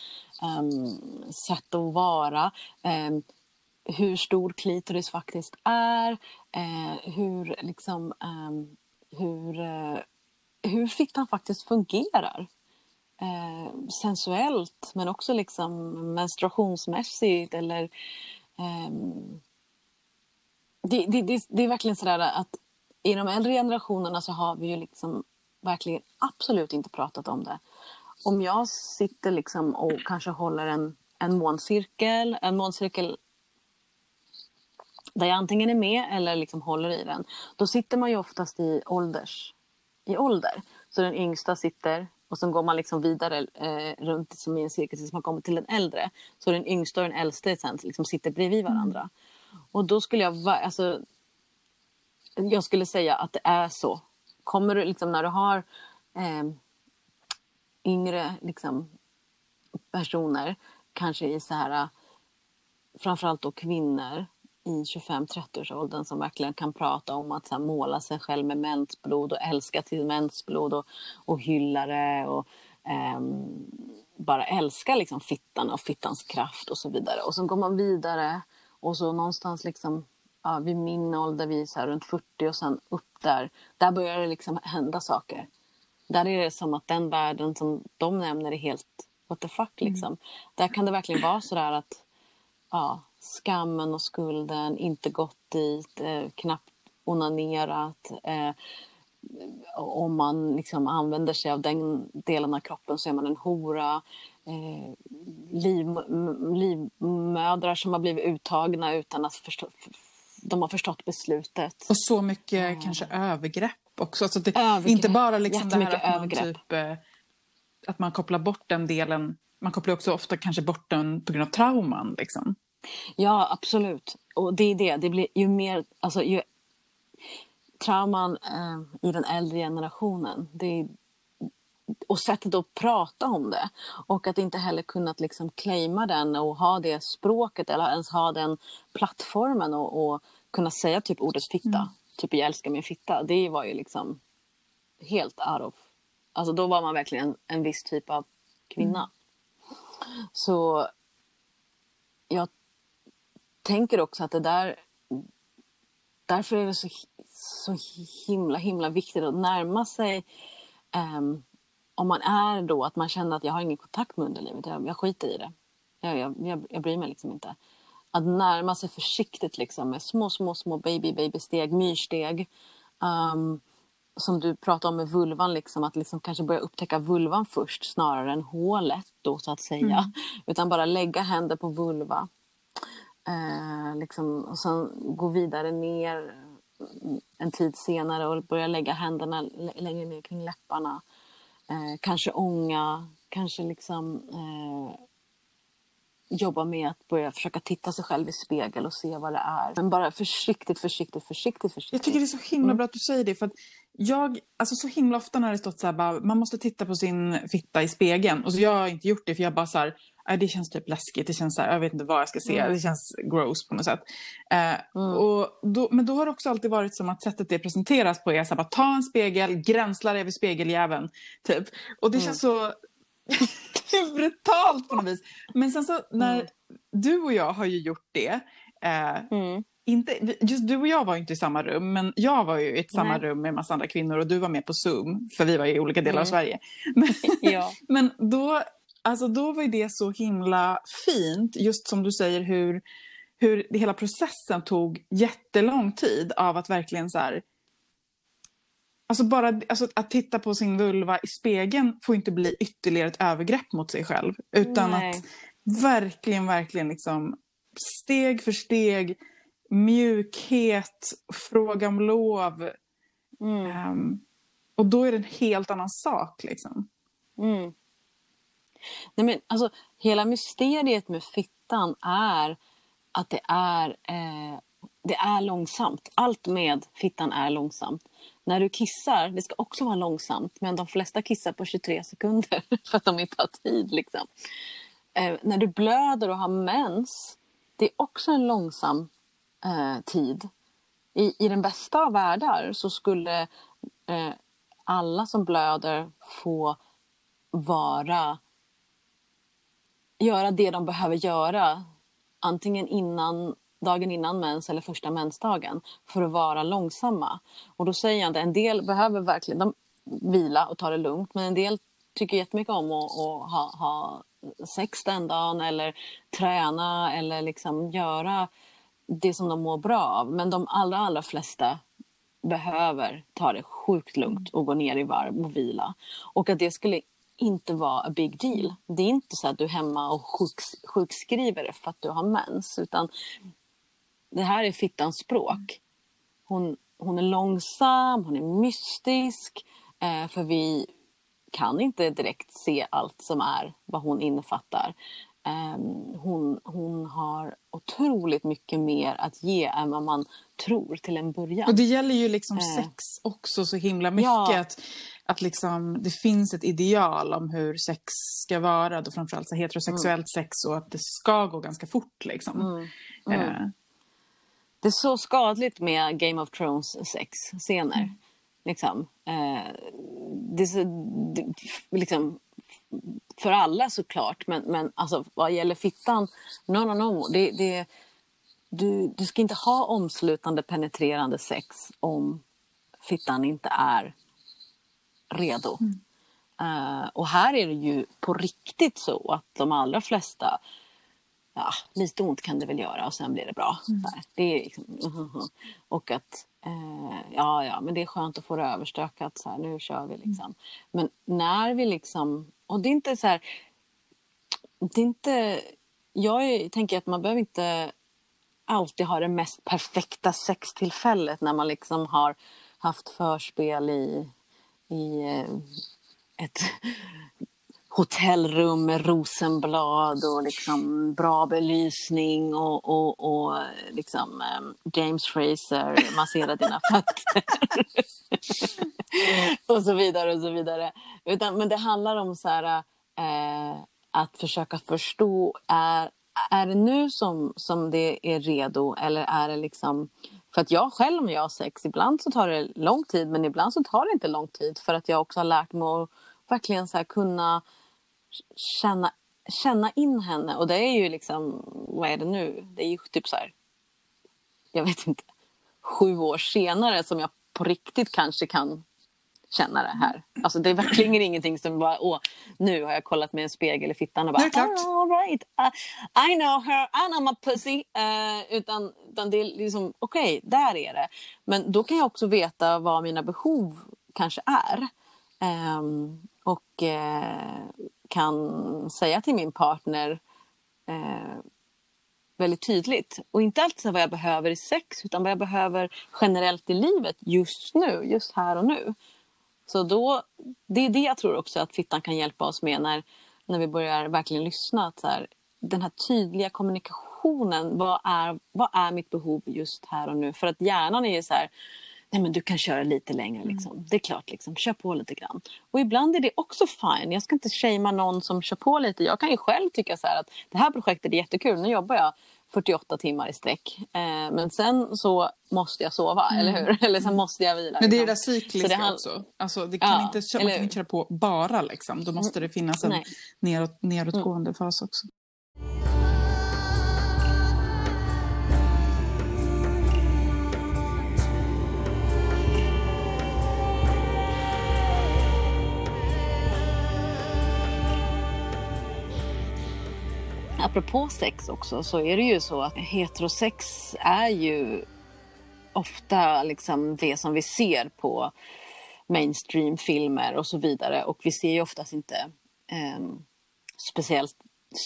um, sätt att vara. Ehm, hur stor klitoris faktiskt är. Eh, hur, liksom, um, hur, uh, hur fittan faktiskt fungerar eh, sensuellt men också liksom menstruationsmässigt eller eh, det, det, det, det är verkligen sådär att i de äldre generationerna så har vi ju liksom verkligen absolut inte pratat om det. Om jag sitter liksom och kanske håller en, en måncirkel, en måncirkel där jag antingen är med eller liksom håller i den, då sitter man ju oftast i ålders i ålder. Så den yngsta sitter och så går man liksom vidare eh, runt som i en cirkel tills man kommer till den äldre. Så den yngsta och den äldste sen liksom sitter bredvid varandra. Och då skulle jag, alltså, jag skulle säga att det är så. Kommer du liksom när du har eh, yngre liksom, personer, kanske i så här, framförallt då kvinnor i 25-30-årsåldern som verkligen kan prata om att så här, måla sig själv med mensblod och älska till mensblod och, och hylla det och ehm, bara älska liksom fittan och fittans kraft och så vidare. Och så går man vidare och så någonstans liksom ja, vid min ålder, vi så här runt 40 och sen upp där, där börjar det liksom hända saker. Där är det som att den världen som de nämner är helt what the fuck liksom. Där kan det verkligen vara så där att ja, skammen och skulden, inte gått dit, eh, knappt onanerat. Eh, om man liksom använder sig av den delen av kroppen så är man en hora. Eh, liv, livmödrar som har blivit uttagna utan att förstå, de har förstått beslutet. Och så mycket kanske övergrepp också. Alltså det, Övergrepp. Inte bara liksom det här att man, övergrepp. typ, eh, att man kopplar bort den delen. Man kopplar också ofta kanske bort den på grund av trauman. Liksom. Ja, absolut. Och det är det. Det blir ju mer, alltså ju trauman eh, i den äldre generationen. Det och sättet att prata om det. Och att inte heller kunnat liksom claima den och ha det språket eller ens ha den plattformen och, och kunna säga typ ordet fitta. Typ jag älskar min fitta. Det var ju liksom helt out of... Alltså då var man verkligen en, en viss typ av kvinna. Så jag tänker också att det där... Därför är det så, så himla, himla viktigt att närma sig... ehm, om man är då att man känner att jag har ingen kontakt med underlivet, jag, jag skiter i det. Jag, jag, jag, jag bryr mig liksom inte. Att närma sig försiktigt liksom med små, små, små baby, baby-steg, myrsteg. Ehm, som du pratade om med vulvan, liksom, att liksom kanske börja upptäcka vulvan först snarare än hålet då så att säga. Utan bara lägga händer på vulva. Eh, liksom, och sen gå vidare ner mm, en tid senare och börja lägga händerna längre ner kring läpparna. Eh, kanske ånga, kanske liksom eh, jobba med att börja försöka titta sig själv i spegel och se vad det är. Men bara försiktigt, försiktigt, försiktigt, försiktigt. Jag tycker det är så himla bra att du säger det. För jag, alltså så himla ofta när det stått så här, bara, man måste titta på sin fitta i spegeln. Och så jag har inte gjort det för jag bara så här, det känns typ läskigt. Det känns så här, jag vet inte vad jag ska se. Mm. Det känns gross på något sätt. Eh, mm. och då, men då har det också alltid varit som att sättet det presenteras på är så här, bara, ta en spegel, gränslar över spegeljäveln. Typ. Och det mm. känns så brutalt på något vis. Men sen så när mm. du och jag har ju gjort det. Eh, mm. inte, just du och jag var inte i samma rum, men jag var ju i ett samma rum med en massa andra kvinnor och du var med på Zoom, för vi var i olika delar mm. av Sverige. Men, ja. men då, alltså då var det så himla fint, just som du säger hur, hur hela processen tog jättelång tid av att verkligen så här, Alltså bara alltså att titta på sin vulva i spegeln får inte bli ytterligare ett övergrepp mot sig själv. Utan Nej. att verkligen, verkligen liksom steg för steg, mjukhet, fråga om lov. Mm. Um, och då är det en helt annan sak. Liksom. Mm. Nej, men alltså, hela mysteriet med fittan är att det är, eh, det är långsamt. Allt med fittan är långsamt när du kissar, det ska också vara långsamt, men de flesta kissar på 23 sekunder för att de inte har tid. Liksom. Eh, när du blöder och har mens, det är också en långsam eh, tid. I, I den bästa av världar så skulle eh, alla som blöder få vara göra det de behöver göra antingen innan dagen innan mens eller första mensdagen för att vara långsamma. Och då säger jag att en del behöver verkligen de vila och ta det lugnt men en del tycker jättemycket om att, att ha, ha sex den dagen eller träna eller liksom göra det som de mår bra av. Men de allra, allra flesta behöver ta det sjukt lugnt och gå ner i varv och vila. Och att det skulle inte vara a big deal. Det är inte så att du är hemma och sjuks, sjukskriver det för att du har mens. Utan det här är fittans språk. Hon, hon är långsam, hon är mystisk. Eh, för vi kan inte direkt se allt som är vad hon innefattar. Eh, hon, hon har otroligt mycket mer att ge än vad man tror till en början. Och det gäller ju liksom eh. sex också så himla mycket. Ja. Att, liksom, det finns ett ideal om hur sex ska vara. Då framförallt så heterosexuellt mm. sex och att det ska gå ganska fort. Liksom. Mm. Mm. Eh, det är så skadligt med Game of Thrones sexscener. Mm. Liksom. Eh, det är så, det, liksom, för alla såklart, men, men alltså, vad gäller fittan, no, no, no. Det, det, du, du ska inte ha omslutande penetrerande sex om fittan inte är redo. Mm. Uh, och här är det ju på riktigt så att de allra flesta ja, lite ont kan det väl göra och sen blir det bra. Mm. Det är liksom, och att eh, ja, ja, men det är skönt att få det överstökat. Så här, nu kör vi liksom. Mm. Men när vi liksom, och det är inte så här, det är inte, jag är, tänker att man behöver inte alltid ha det mest perfekta sextillfället när man liksom har haft förspel i, i eh, ett hotellrum med rosenblad och liksom bra belysning och, och, och liksom eh, James Fraser masserar dina fötter. och så vidare och så vidare. Utan, men det handlar om så här, eh, att försöka förstå, är, är det nu som, som det är redo eller är det liksom för att jag själv om jag har sex, ibland så tar det lång tid men ibland så tar det inte lång tid för att jag också har lärt mig att verkligen så kunna känna, känna in henne. Och det är ju liksom, vad är det nu? Det är ju typ så här, jag vet inte, sju år senare som jag på riktigt kanske kan känna det här. Alltså det är verkligen ingenting som bara, åh, nu har jag kollat med en spegel i fittan och bara, all right, uh, I know her, I know my pussy. Uh, utan, utan det är liksom, okej, okay, där är det. Men då kan jag också veta vad mina behov kanske är. Um, och uh, kan säga till min partner eh, väldigt tydligt. Och inte alltid vad jag behöver i sex utan vad jag behöver generellt i livet just nu, just här och nu. Så då, det är det jag tror också att fittan kan hjälpa oss med när, när vi börjar verkligen lyssna. Att så här, den här tydliga kommunikationen. Vad är, vad är mitt behov just här och nu? För att hjärnan är ju så här, nej men du kan köra lite längre liksom. Mm. Det är klart liksom, kör på lite grann. Och ibland är det också fine. Jag ska inte shamea någon som kör på lite. Jag kan ju själv tycka så här att det här projektet är jättekul. Nu jobbar jag 48 timmar i sträck. Eh, men sen så måste jag sova, mm. eller hur? Eller sen måste jag vila. Men det är liksom. det där cykliska det också. Alltså, det kan ja, inte, man kan inte köra på bara liksom. Då måste det finnas en neråt, nedåtgående mm. fas också. Apropå sex också så är det ju så att heterosex är ju ofta liksom det som vi ser på mainstreamfilmer och så vidare. Och vi ser ju oftast inte eh, speciellt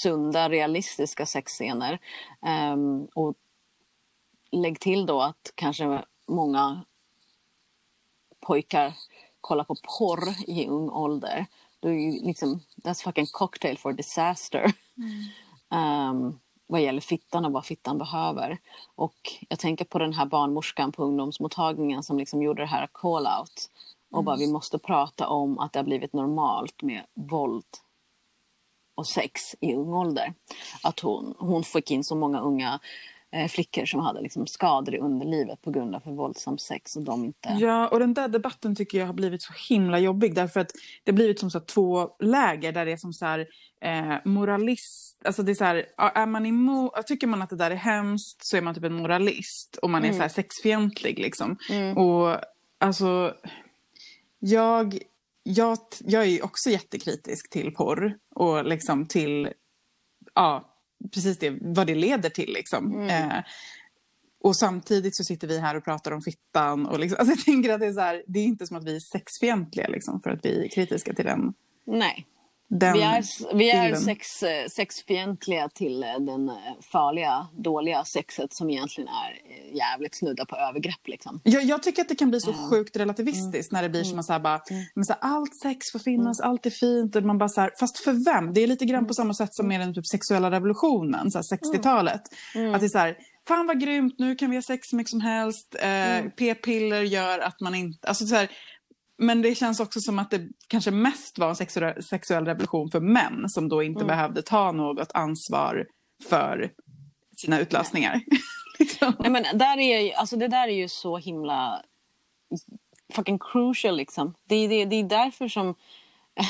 sunda, realistiska sexscener. Eh, och lägg till då att kanske många pojkar kollar på porr i ung ålder. Då är ju liksom, that's fucking cocktail for disaster. Mm um, vad gäller fittan och vad fittan behöver. Och jag tänker på den här barnmorskan på ungdomsmottagningen som liksom gjorde det här call-out. Och mm. bara vi måste prata om att det har blivit normalt med våld och sex i ung ålder. Att hon, hon fick in så många unga flickor som hade liksom skador i underlivet på grund av för våldsam sex. Och de inte... Ja, och den där debatten tycker jag har blivit så himla jobbig därför att det har blivit som så två läger där det är som så här eh, moralist, alltså det är så här, är man emot, tycker man att det där är hemskt så är man typ en moralist och man är mm. så här sexfientlig liksom. Mm. Och alltså, jag, jag, jag är också jättekritisk till porr och liksom till, ja, precis det, vad det leder till liksom. Mm. Eh, och samtidigt så sitter vi här och pratar om fittan. Och liksom, alltså jag tänker att det är, så här, det är inte som att vi är sexfientliga liksom, för att vi är kritiska till den. Nej, den vi är, vi är sex, eh, sexfientliga till eh, den eh, farliga, dåliga sexet som egentligen är jävligt snudda på övergrepp. Liksom. Jag, jag tycker att det kan bli så mm. sjukt relativistiskt mm. när det blir som att så här bara, mm. men så här, allt sex får finnas, mm. allt är fint. Och man bara så här, fast för vem? Det är lite grann på samma sätt som med den typ sexuella revolutionen, 60-talet. Mm. Mm. Att det är så här, fan vad grymt, nu kan vi ha sex så mycket som helst. Eh, P-piller gör att man inte... Alltså så här, men det känns också som att det kanske mest var en sexuell, sexuell revolution för män som då inte mm. behövde ta något ansvar för sina utlösningar. liksom. Nej, men där är, alltså det där är ju så himla fucking crucial liksom. Det är, det, det är därför som...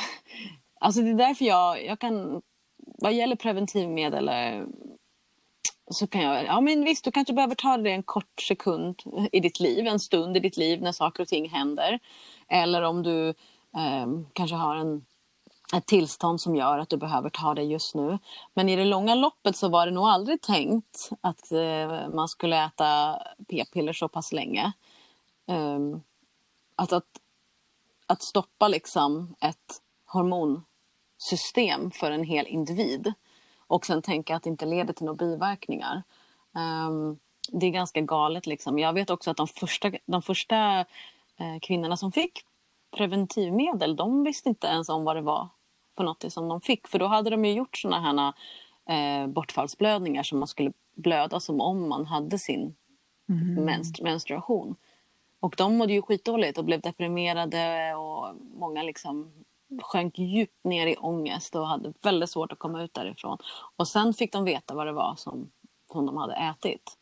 alltså det är därför jag, jag kan... Vad gäller preventivmedel eh, så kan jag, ja men visst du kanske behöver ta det en kort sekund i ditt liv, en stund i ditt liv när saker och ting händer. Eller om du eh, kanske har en, ett tillstånd som gör att du behöver ta det just nu. Men i det långa loppet så var det nog aldrig tänkt att eh, man skulle äta p-piller så pass länge. Eh, att, att, att stoppa liksom ett hormonsystem för en hel individ och sen tänka att det inte leder till några biverkningar. Um, det är ganska galet. Liksom. Jag vet också att de första, de första kvinnorna som fick preventivmedel, de visste inte ens om vad det var för något som de fick. För då hade de ju gjort såna här eh, bortfallsblödningar som man skulle blöda som om man hade sin mm. menstru menstruation. Och de mådde ju skitdåligt och blev deprimerade och många liksom sjönk djupt ner i ångest och hade väldigt svårt att komma ut därifrån. Och sen fick de veta vad det var som, som de hade ätit.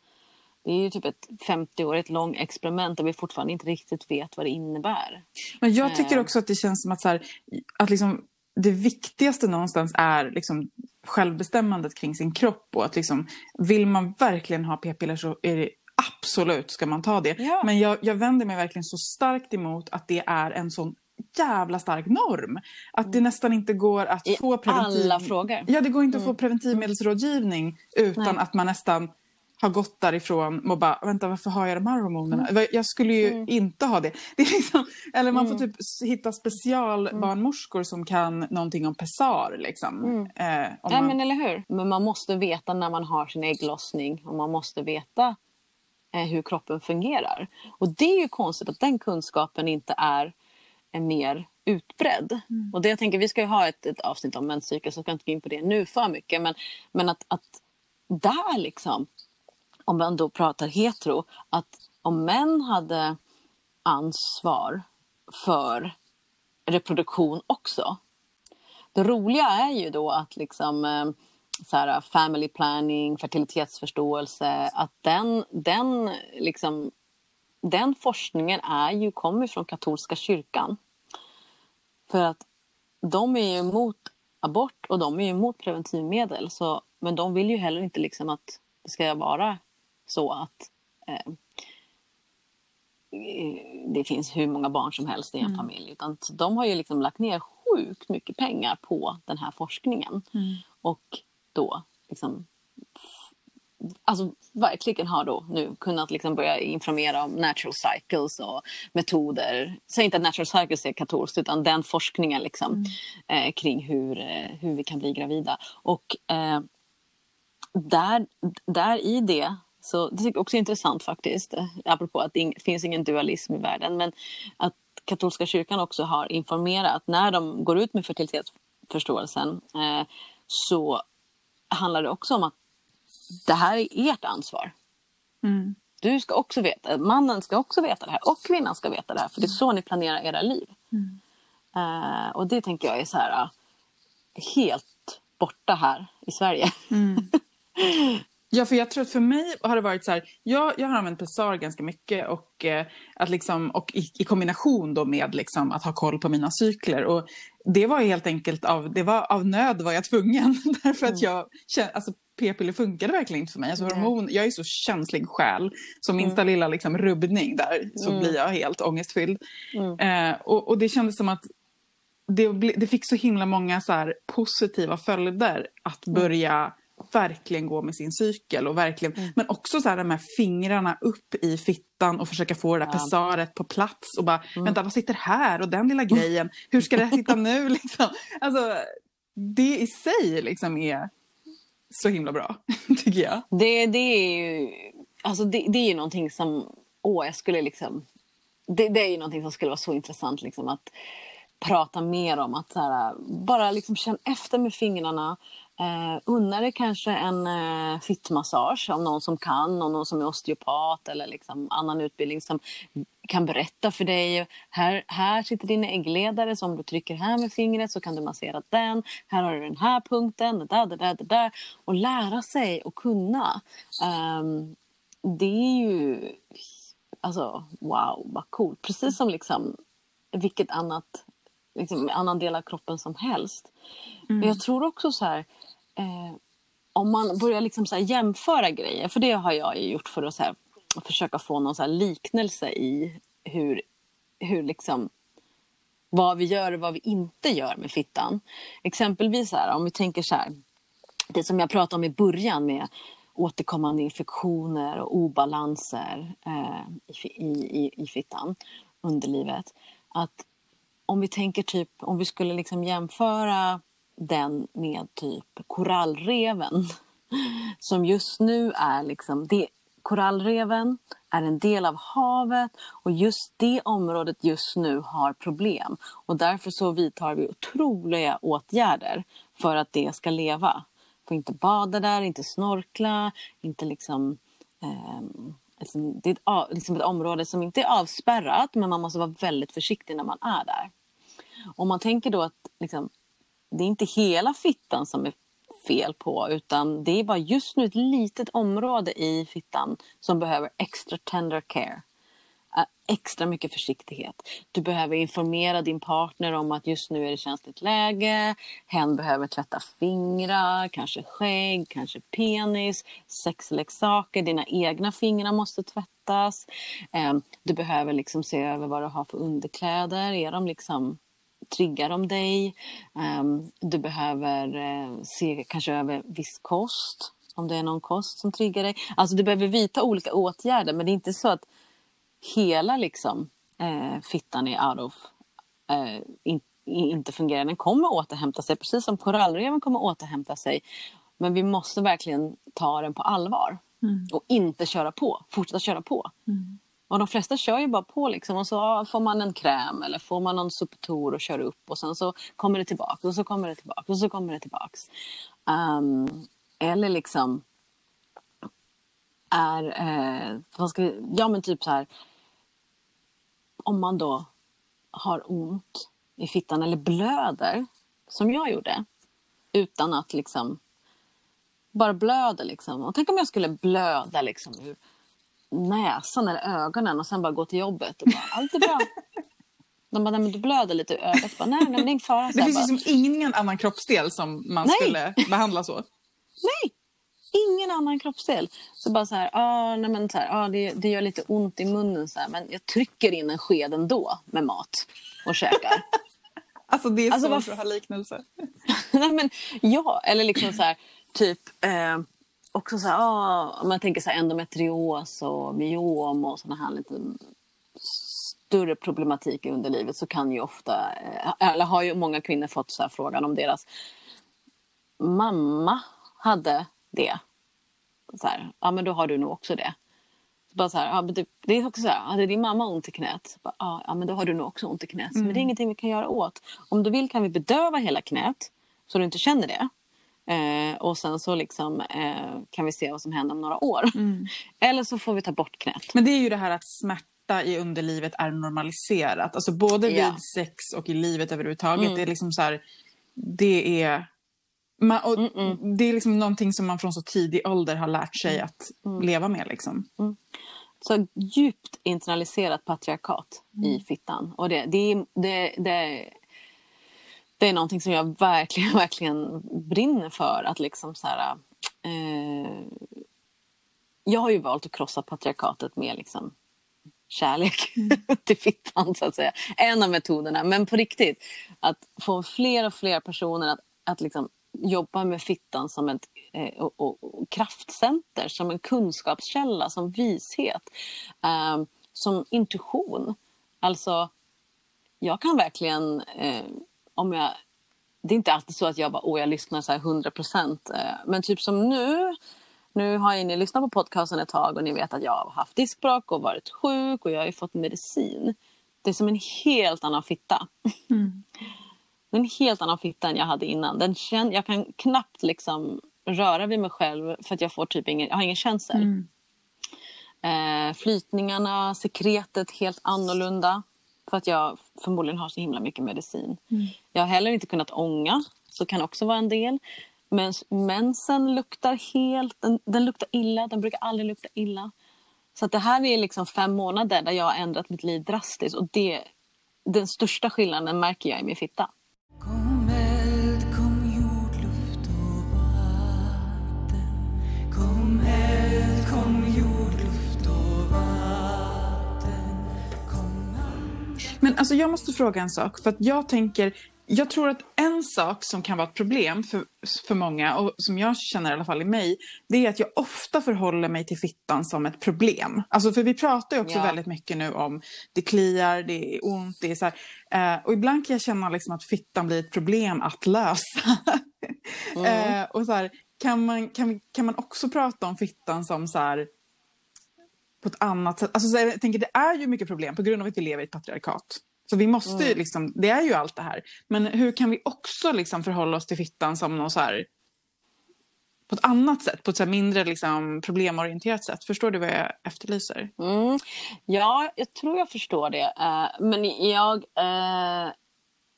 Det är ju typ ett 50-årigt långt experiment där vi fortfarande inte riktigt vet vad det innebär. Men jag tycker eh. också att det känns som att, så här, att liksom, det viktigaste någonstans är liksom självbestämmandet kring sin kropp. Och att liksom, vill man verkligen ha p-piller så är det absolut ska man ta det. Ja. Men jag, jag vänder mig verkligen så starkt emot att det är en sån jävla stark norm. Att det nästan inte går att I få preventiv... alla frågor. Ja, det går inte mm. att få mm. preventivmedelsrådgivning utan Nej. att man nästan har gått därifrån och bara, vänta varför har jag de här hormonerna? Mm. Jag skulle ju mm. inte ha det. det är liksom, eller man får typ hitta specialbarnmorskor som kan någonting om pessar. Liksom. Eh, ja, man... men eller hur. Men man måste veta när man har sin ägglossning och man måste veta eh, hur kroppen fungerar. Och det är ju konstigt att den kunskapen inte är är mer utbredd. Mm. Och det jag tänker, vi ska ju ha ett, ett avsnitt om menscykel så jag ska inte gå in på det nu för mycket. Men, men att, att där liksom, om man då pratar hetero, att om män hade ansvar för reproduktion också. Det roliga är ju då att liksom eh, så här, family planning, fertilitetsförståelse, att den, den, liksom, den forskningen är ju, kommer från katolska kyrkan. För att de är ju emot abort och de är ju emot preventivmedel. Så, men de vill ju heller inte liksom att det ska vara så att eh, det finns hur många barn som helst i en mm. familj. Utan de har ju liksom lagt ner sjukt mycket pengar på den här forskningen. Mm. Och då liksom alltså verkligen har då nu kunnat liksom börja informera om natural cycles och metoder. Säg inte att natural cycles är katolskt utan den forskningen liksom, mm. eh, kring hur, eh, hur vi kan bli gravida. Och eh, där, där i det så det är också intressant faktiskt, eh, apropå att det in, finns ingen dualism i världen, men att katolska kyrkan också har informerat när de går ut med fertilitetsförståelsen eh, så handlar det också om att det här är ert ansvar. Mm. Du ska också veta, mannen ska också veta det här och kvinnan ska veta det här för det är så ni planerar era liv. Mm. Uh, och det tänker jag är så här uh, helt borta här i Sverige. Mm. Ja, för jag tror att för mig har det varit så här, jag, jag har använt Pessar ganska mycket och, eh, att liksom, och i, i, kombination då med liksom att ha koll på mina cykler. Och det var helt enkelt av, det var av nöd var jag tvungen. Därför att mm. jag, alltså p-piller funkade verkligen inte för mig. Alltså hormon, jag är så känslig själ. Så minsta mm. lilla liksom, rubbning där så mm. blir jag helt ångestfylld. Mm. Eh, och, och, det kändes som att det, det fick så himla många så här, positiva följder att mm. börja verkligen gå med sin cykel. Och verkligen, mm. Men också så här, de här fingrarna upp i fittan och försöka få det där pessaret på plats. Och bara, mm. vänta vad sitter här och den lilla grejen, hur ska det sitta nu? Liksom. Alltså, det i sig liksom är så himla bra, tycker jag. Det, det är ju alltså det, det är ju någonting som, åh jag skulle liksom, det, det är ju någonting som skulle vara så intressant liksom att prata mer om. Att så här, bara liksom känna efter med fingrarna. Eh, unna dig kanske en eh, fittmassage av någon som kan, någon som är osteopat eller liksom annan utbildning som kan berätta för dig. Här, här sitter din äggledare, så om du trycker här med fingret så kan du massera den. Här har du den här punkten, det där, det där, det där. Och lära sig och kunna. Um, det är ju... Alltså, wow, vad coolt. Precis som liksom vilket annat, liksom, annan del av kroppen som helst. Mm. Men jag tror också så här eh, om man börjar liksom så jämföra grejer, för det har jag gjort för att så här, försöka få någon så liknelse i hur, hur liksom, vad vi gör och vad vi inte gör med fittan. Exempelvis här, om vi tänker så här, det som jag pratade om i början med återkommande infektioner och obalanser eh, i, i, i fittan underlivet. Att om vi tänker typ, om vi skulle liksom jämföra den med typ korallreven. Som just nu är liksom, det, korallreven är en del av havet och just det området just nu har problem. Och därför så vidtar vi otroliga åtgärder för att det ska leva. Får inte bada där, inte snorkla, inte liksom eh, liksom, det är ett, liksom ett område som inte är avspärrat men man måste vara väldigt försiktig när man är där. Om man tänker då att liksom, det är inte hela fittan som är fel på utan det är bara just nu ett litet område i fittan som behöver extra tender care. Extra mycket försiktighet. Du behöver informera din partner om att just nu är det känsligt läge. Hen behöver tvätta fingrar, kanske skägg, kanske penis, sexleksaker. Dina egna fingrar måste tvättas. Ehm, du behöver liksom se över vad du har för underkläder. Är de liksom triggar de dig. Um, du behöver uh, se kanske över viss kost, om det är någon kost som triggar dig. Alltså du behöver vidta olika åtgärder men det är inte så att hela liksom, uh, fittan är out of, in, inte fungerar. Den kommer återhämta sig precis som korallreven kommer återhämta sig. Men vi måste verkligen ta den på allvar. Mm. Och inte köra på, fortsätta köra på. Mm. Och de flesta kör ju bara på liksom och så får man en kräm eller får man någon Supetor och kör upp och sen så kommer det tillbaka och så kommer det tillbaka och så kommer det tillbaks. Um, eller liksom är, eh, vad ska vi, ja men typ så här om man då har ont i fittan eller blöder som jag gjorde utan att liksom bara blöder liksom. Och tänk om jag skulle blöda liksom ur näsan eller ögonen och sen bara gå till jobbet och bara, allt är bra. De bara, nej men du blöder lite i ögat. Bara, nej, nej men det är ingen fara. det finns bara, liksom ingen annan kroppsdel som man nej. skulle behandla så. Nej, ingen annan kroppsdel. Så bara så här, ah, nej men så här, ah, det, det gör lite ont i munnen så här, men jag trycker in en sked ändå med mat och käkar. alltså det är alltså, svårt att ha liknelse. nej men ja, eller liksom så här, typ eh, också så här, om man tänker så här endometrios och myom och sådana här lite större problematik under livet så kan ju ofta, eh, eller har ju många kvinnor fått så frågan om deras mamma hade det. Så här, ja men då har du nog också det. Så bara så här, ja, men det, det är också så här, hade din mamma ont i knät? Bara, ja, men då har du nog också ont i knät. Mm. Men det är ingenting vi kan göra åt. Om du vill kan vi bedöva hela knät så du inte känner det. Eh, och sen så liksom, eh, kan vi se vad som händer om några år. Mm. Eller så får vi ta bort knät. Men det är ju det här att smärta i underlivet är normaliserat. Alltså både vid ja. sex och i livet överhuvudtaget. Mm. Det är liksom så här, det är man, och mm -mm. Det är liksom någonting som man från så tidig ålder har lärt sig mm. att mm. leva med. Liksom. Mm. Så djupt internaliserat patriarkat i mm. fittan. Och det, det, det, det, det är någonting som jag verkligen, verkligen brinner för. Att liksom så här, eh, jag har ju valt att krossa patriarkatet med liksom kärlek till fittan så att säga. En av metoderna. Men på riktigt, att få fler och fler personer att, att liksom jobba med fittan som ett eh, och, och, och kraftcenter, som en kunskapskälla, som vishet, eh, som intuition. Alltså, jag kan verkligen, eh, om jag... Det är inte alltid så att jag bara, åh, jag lyssnar så här 100 procent. Eh, men typ som nu, nu har ni lyssnat på podcasten ett tag och ni vet att jag har haft diskbråck och varit sjuk och jag har fått medicin. Det är som en helt annan fitta. Mm. En helt annan fitta än jag hade innan. Den kän, jag kan knappt liksom röra vid mig själv för att jag får typ ingen, jag har ingen känsel. Mm. Eh, flytningarna, sekretet helt annorlunda. För att jag förmodligen har så himla mycket medicin. Mm. Jag har heller inte kunnat ånga, så kan också vara en del. Men mensen luktar helt, den, den luktar illa, den brukar aldrig lukta illa. Så att det här är liksom fem månader där jag har ändrat mitt liv drastiskt och det, den största skillnaden märker jag i min fitta. Men alltså jag måste fråga en sak. För att jag tänker, jag tror att en sak som kan vara ett problem för, för många, och som jag känner i alla fall i mig, det är att jag ofta förhåller mig till fittan som ett problem. Alltså för vi pratar ju också ja. väldigt mycket nu om det kliar, det är ont, det är så här, eh, och ibland kan jag känna liksom att fittan blir ett problem att lösa. mm. eh, och så här, kan man, kan, kan man också prata om fittan som så här, på ett annat sätt. Alltså, jag tänker, det är ju mycket problem på grund av att vi lever i ett patriarkat. Så vi måste mm. liksom, det är ju allt det här. Men hur kan vi också liksom förhålla oss till fittan som någon så här, på ett annat sätt, på ett så mindre liksom, problemorienterat sätt. Förstår du vad jag efterlyser? Mm. Ja, jag tror jag förstår det. Uh, men jag, uh,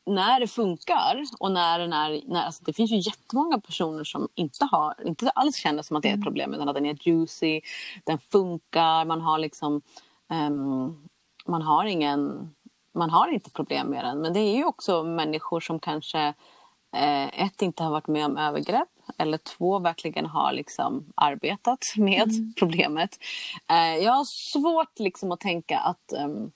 när det funkar och när den är... När, alltså det finns ju jättemånga personer som inte, har, inte alls känner som att det är ett mm. problem utan att den är juicy, den funkar, man har liksom... Um, man har ingen... Man har inte problem med den. Men det är ju också människor som kanske eh, ett, inte har varit med om övergrepp eller två, verkligen har liksom arbetat med mm. problemet. Eh, jag har svårt liksom att tänka att... Um,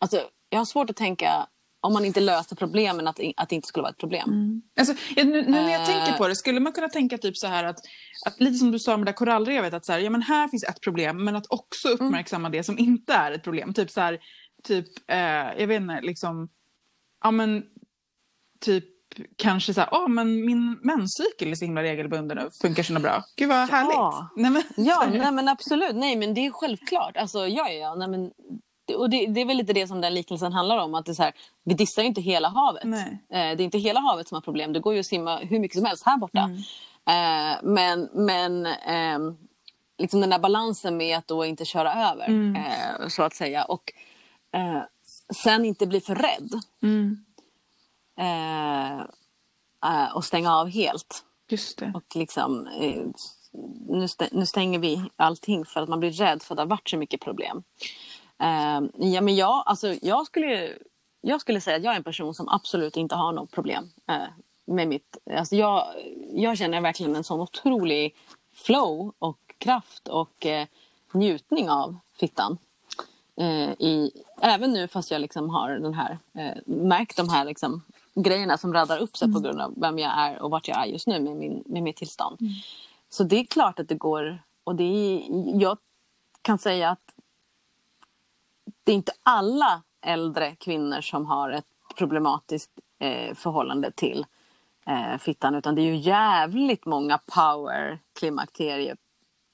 alltså, jag har svårt att tänka om man inte löser problemen, att, att det inte skulle vara ett problem. Mm. Alltså, nu, nu, när jag uh, tänker på det, skulle man kunna tänka typ så här att, att lite som du sa med det där korallrevet, att så här, ja, men här finns ett problem, men att också mm. uppmärksamma mm. det som inte är ett problem. Typ så här, typ, eh, jag vet inte, liksom, ja men, typ kanske så här, åh men min menscykel är så himla regelbunden och funkar så bra. Gud vad härligt. Nej, men, ja, nej, men absolut. Nej men det är självklart. Alltså, ja, ja, nej, men, och det, det, är väl lite det som den liknelsen handlar om. Att det är så här, vi dissar ju inte hela havet. Eh, det är inte hela havet som har problem. Det går ju att simma hur mycket som helst här borta. Mm. Eh, men men eh, liksom den där balansen med att då inte köra över. Mm. Eh, så att säga. Och eh, sen inte bli för rädd. Mm. Och stänga av helt. Just det. Och liksom, nu, nu, stänger vi allting för att man blir rädd för att det har varit så mycket problem. Eh, ja, men jag, alltså, jag, skulle, jag skulle säga att jag är en person som absolut inte har något problem eh, med mitt... Alltså jag, jag känner verkligen en sån otrolig flow och kraft och eh, njutning av fittan. Eh, i, även nu fast jag liksom har den här, märkt de här liksom, grejerna som raddar upp sig mm. på grund av vem jag är och vart jag är just nu med, min, med mitt tillstånd. Mm. Så det är klart att det går och det är, jag kan säga att det är inte alla äldre kvinnor som har ett problematiskt eh, förhållande till eh, fittan utan det är ju jävligt många power klimakterie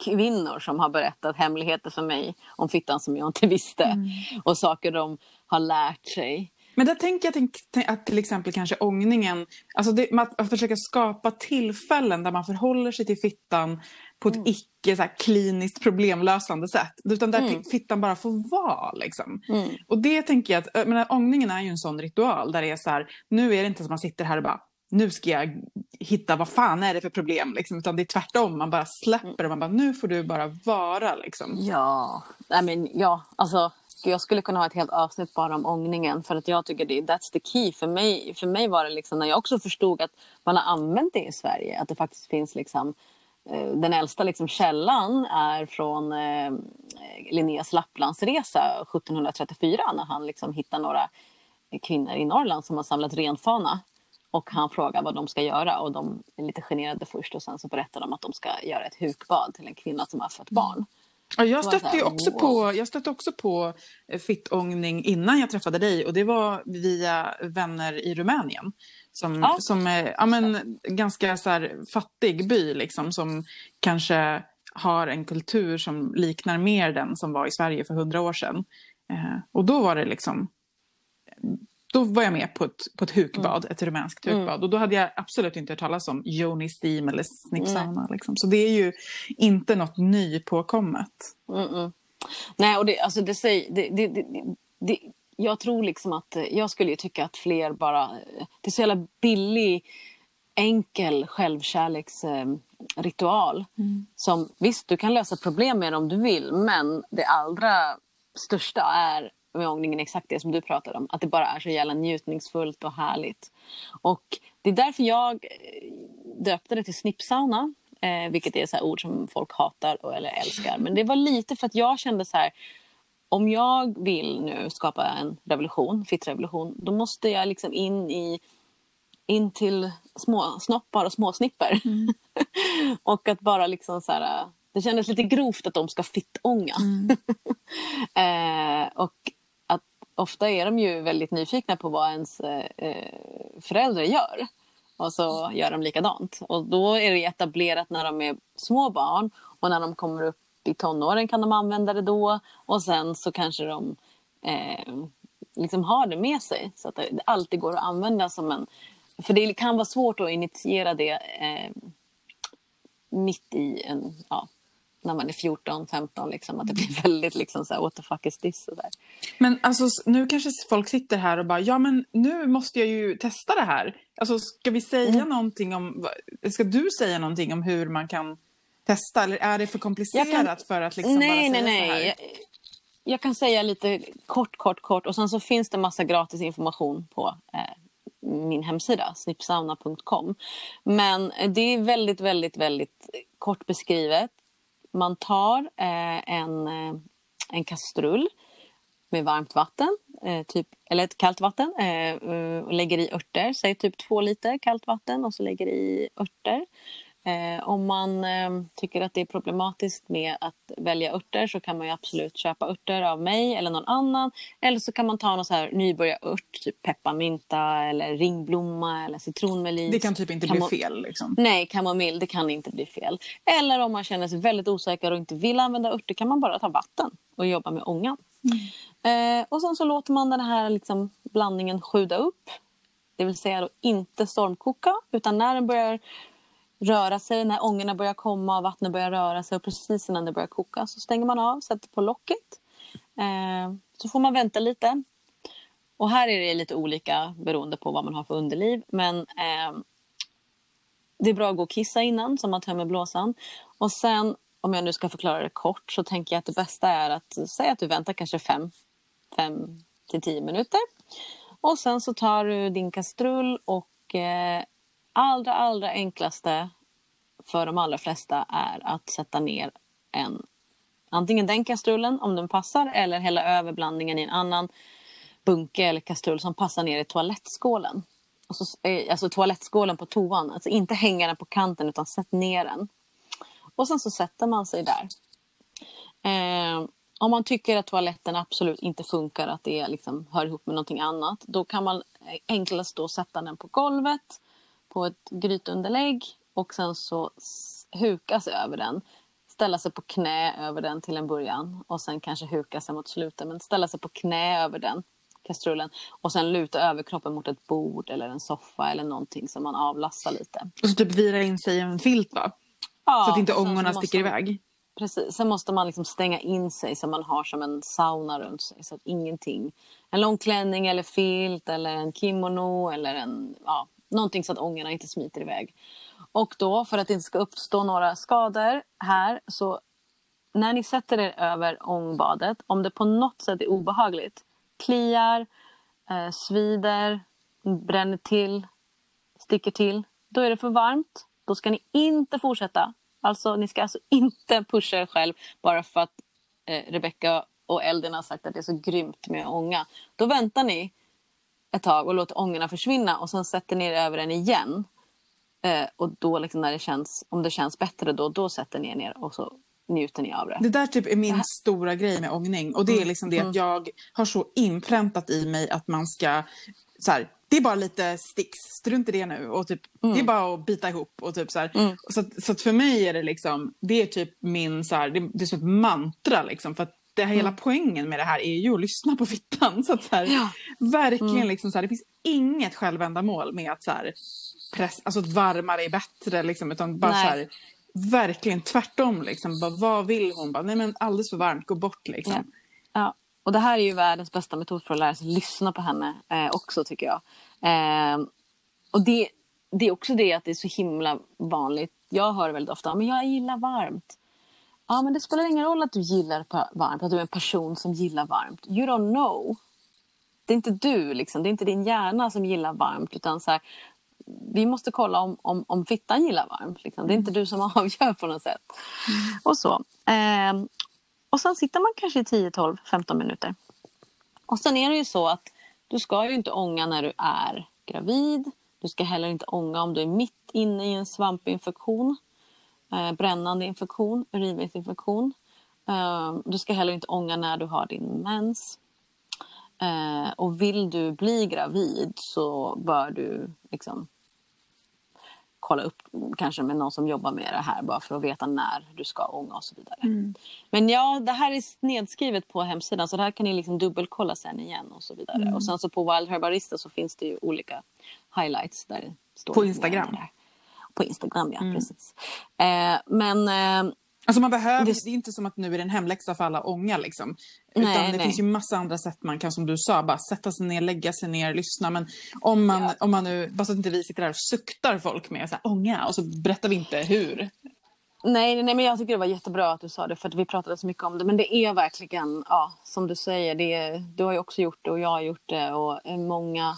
kvinnor som har berättat hemligheter för mig om fittan som jag inte visste. Mm. Och saker de har lärt sig. Men där tänker jag att till exempel kanske ångningen, alltså det, att försöka skapa tillfällen där man förhåller sig till fittan på ett mm. icke så här, kliniskt problemlösande sätt. Utan där mm. fittan bara får vara. Liksom. Mm. Och det tänker jag att, menar, ångningen är ju en sån ritual där det är så här, nu är det inte som man sitter här och bara nu ska jag hitta vad fan är det för problem. Liksom. Utan det är tvärtom, man bara släpper och man bara nu får du bara vara. Liksom. Ja, I mean, ja, alltså jag skulle kunna ha ett helt avsnitt bara om ångningen för att jag tycker det that's the key. För mig, för mig var det liksom när jag också förstod att man har använt det i Sverige, att det faktiskt finns liksom Eh, den äldsta liksom källan är från eh, Linnés Lapplandsresa 1734 när han liksom hittar några kvinnor i Norrland som har samlat renfana och han frågar vad de ska göra och de är lite generade först och sen så berättar de att de ska göra ett hukbad till en kvinna som har fött barn. Ja, jag stötte ju också på, jag stötte också på eh, fittångning innan jag träffade dig och det var via vänner i Rumänien. Som, ja. som är ja, men, ganska så här, fattig by liksom, som kanske har en kultur som liknar mer den som var i Sverige för hundra år sedan. Eh, och då var det liksom då var jag med på ett, på ett hukbad, mm. ett rumänskt hukbad. Mm. Och då hade jag absolut inte hört talas om Joni Steam eller Snippsauna. Mm. Liksom. Så det är ju inte något nypåkommet. Mm Nej, och det, alltså det säger... Det, det, det, det, jag tror liksom att... Jag skulle ju tycka att fler bara... Det är så jävla billig, enkel självkärleksritual. Mm. Som visst, du kan lösa problem med det om du vill, men det allra största är med ångningen exakt det som du pratade om. Att det bara är så jävla njutningsfullt och härligt. Och det är därför jag eh, döpte det till snippsauna. Eh, vilket är så ord som folk hatar eller älskar. Men det var lite för att jag kände så här. Om jag vill nu skapa en revolution, fittrevolution, då måste jag liksom in i in till små snoppar och småsnipper. Mm. och att bara liksom så här, det kändes lite grovt att de ska fittånga. Mm. eh, och ofta är de ju väldigt nyfikna på vad ens eh, eh, föräldrar gör. Och så gör de likadant. Och då är det etablerat när de är små barn och när de kommer upp i tonåren kan de använda det då. Och sen så kanske de eh, liksom har det med sig så att det alltid går att använda som en... För det kan vara svårt att initiera det eh, mitt i en ja, när man är 14, 15, liksom, att det blir väldigt liksom så här, what the fuck is this? Och där. Men alltså, nu kanske folk sitter här och bara, ja men nu måste jag ju testa det här. Alltså, ska vi säga mm. någonting om, ska du säga någonting om hur man kan testa? Eller är det för komplicerat kan... för att liksom nej, bara säga nej, nej. Jag, jag, kan säga lite kort, kort, kort och sen så finns det massa gratis information på eh, min hemsida, snipsauna.com. Men det är väldigt, väldigt, väldigt kort beskrivet man tar eh, en, eh, en kastrull med varmt vatten, eh, typ, eller ett kallt vatten eh, eh, och lägger i örter. Säg typ två liter kallt vatten och så lägger i örter. Eh, om man eh, tycker att det är problematiskt med att välja örter så kan man ju absolut köpa örter av mig eller någon annan. Eller så kan man ta någon så här nybörjarört, typ pepparmynta eller ringblomma eller citronmelis. Det kan typ inte bli fel liksom. Nej, kamomill, det kan inte bli fel. Eller om man känner sig väldigt osäker och inte vill använda örter kan man bara ta vatten och jobba med ångan. Mm. Eh, och sen så låter man den här liksom, blandningen sjuda upp. Det vill säga då inte stormkoka utan när den börjar röra sig, när ångorna börjar komma och vattnet börjar röra sig och precis innan det börjar koka så stänger man av, sätter på locket. Eh, så får man vänta lite. Och här är det lite olika beroende på vad man har för underliv. Men eh, det är bra att gå och kissa innan så man tömmer blåsan. Och sen, om jag nu ska förklara det kort, så tänker jag att det bästa är att säga att du väntar kanske fem, fem till tio minuter. Och sen så tar du din kastrull och eh, allra, allra enklaste för de allra flesta är att sätta ner en antingen den kastrullen om den passar eller hälla över blandningen i en annan bunke eller kastrull som passar ner i toalettskålen. Och så, eh, alltså toalettskålen på toan, alltså inte hänga den på kanten utan sätt ner den. Och sen så sätter man sig där. Eh, om man tycker att toaletten absolut inte funkar, att det liksom hör ihop med någonting annat, då kan man eh, enklast då sätta den på golvet på ett grytunderlägg och sen så huka sig över den. Ställa sig på knä över den till en början och sen kanske huka sig mot slutet men ställa sig på knä över den kastrullen och sen luta överkroppen mot ett bord eller en soffa eller någonting som man avlastar lite. Och så typ vira in sig i en filt va? Ja, så att inte ångorna sticker man, iväg. Precis, sen måste man liksom stänga in sig så man har som en sauna runt sig så att ingenting, en lång klänning eller filt eller en kimono eller en, ja, någonting så att ångorna inte smiter iväg. Och då för att det inte ska uppstå några skador här så när ni sätter er över ångbadet, om det på något sätt är obehagligt, kliar, eh, svider, bränner till, sticker till, då är det för varmt. Då ska ni inte fortsätta. Alltså, ni ska alltså inte pusha er själv bara för att eh, Rebecka och Elden har sagt att det är så grymt med ånga. Då väntar ni ett tag och låter ångorna försvinna och sen sätter ni er över den igen. Eh, och då liksom när det känns, om det känns bättre då, då sätter ni er ner och så njuter ni av det. Det där typ är min stora grej med ångning och det är mm. liksom det mm. att jag har så inpräntat i mig att man ska så här, det är bara lite sticks, strunt i det nu. Och typ, mm. Det är bara att bita ihop. Och typ så, mm. så, så för mig är det liksom, det är typ min, så här, det, det, är som ett mantra liksom. För att det här, hela mm. poängen med det här är ju att lyssna på fittan. Så att så här, ja. Verkligen mm. liksom så här, det finns inget självändamål med att så här, press, alltså att varmare är bättre liksom. Utan bara Nej. så här, verkligen tvärtom liksom. Bara, vad vill hon? Bara, Nej men alldeles för varmt, gå bort liksom. Ja. ja. Och det här är ju världens bästa metod för att lära sig lyssna på henne eh, också tycker jag. Eh, och det, det är också det att det är så himla vanligt. Jag hör väldigt ofta, men jag gillar varmt. Ja, men det spelar ingen roll att du gillar varmt, att du är en person som gillar varmt. You don't know. Det är inte du, liksom. det är inte din hjärna som gillar varmt. Utan så här, vi måste kolla om, om, om fittan gillar varmt. Liksom. Det är inte du som avgör på något sätt. Mm. Och så. Eh, och sen sitter man kanske i 10, 12, 15 minuter. Och sen är det ju så att du ska ju inte ånga när du är gravid. Du ska heller inte ånga om du är mitt inne i en svampinfektion brännande infektion, urinvägsinfektion. Eh, du ska heller inte ånga när du har din mens. Eh, och vill du bli gravid så bör du liksom kolla upp kanske med någon som jobbar med det här bara för att veta när du ska ånga och så vidare. Mm. Men ja, det här är nedskrivet på hemsidan så det här kan ni liksom dubbelkolla sen igen och så vidare. Mm. Och sen så på Wild Herbarista så finns det ju olika highlights där det står På Instagram? På Instagram, ja. Mm. Precis. Eh, men... Eh, Alltså man behöver, det... det är inte som att nu är det en hemläxa för alla ånga liksom. Utan nej, det nej. finns ju massa andra sätt man kan, som du sa, bara sätta sig ner, lägga sig ner, lyssna. Men om man, ja. om man nu, bara så att inte vi sitter där och suktar folk med så här, ånga och så berättar vi inte hur. Nej, nej, men jag tycker det var jättebra att du sa det för att vi pratade så mycket om det. Men det är verkligen, ja, som du säger, det du har ju också gjort det och jag har gjort det och många.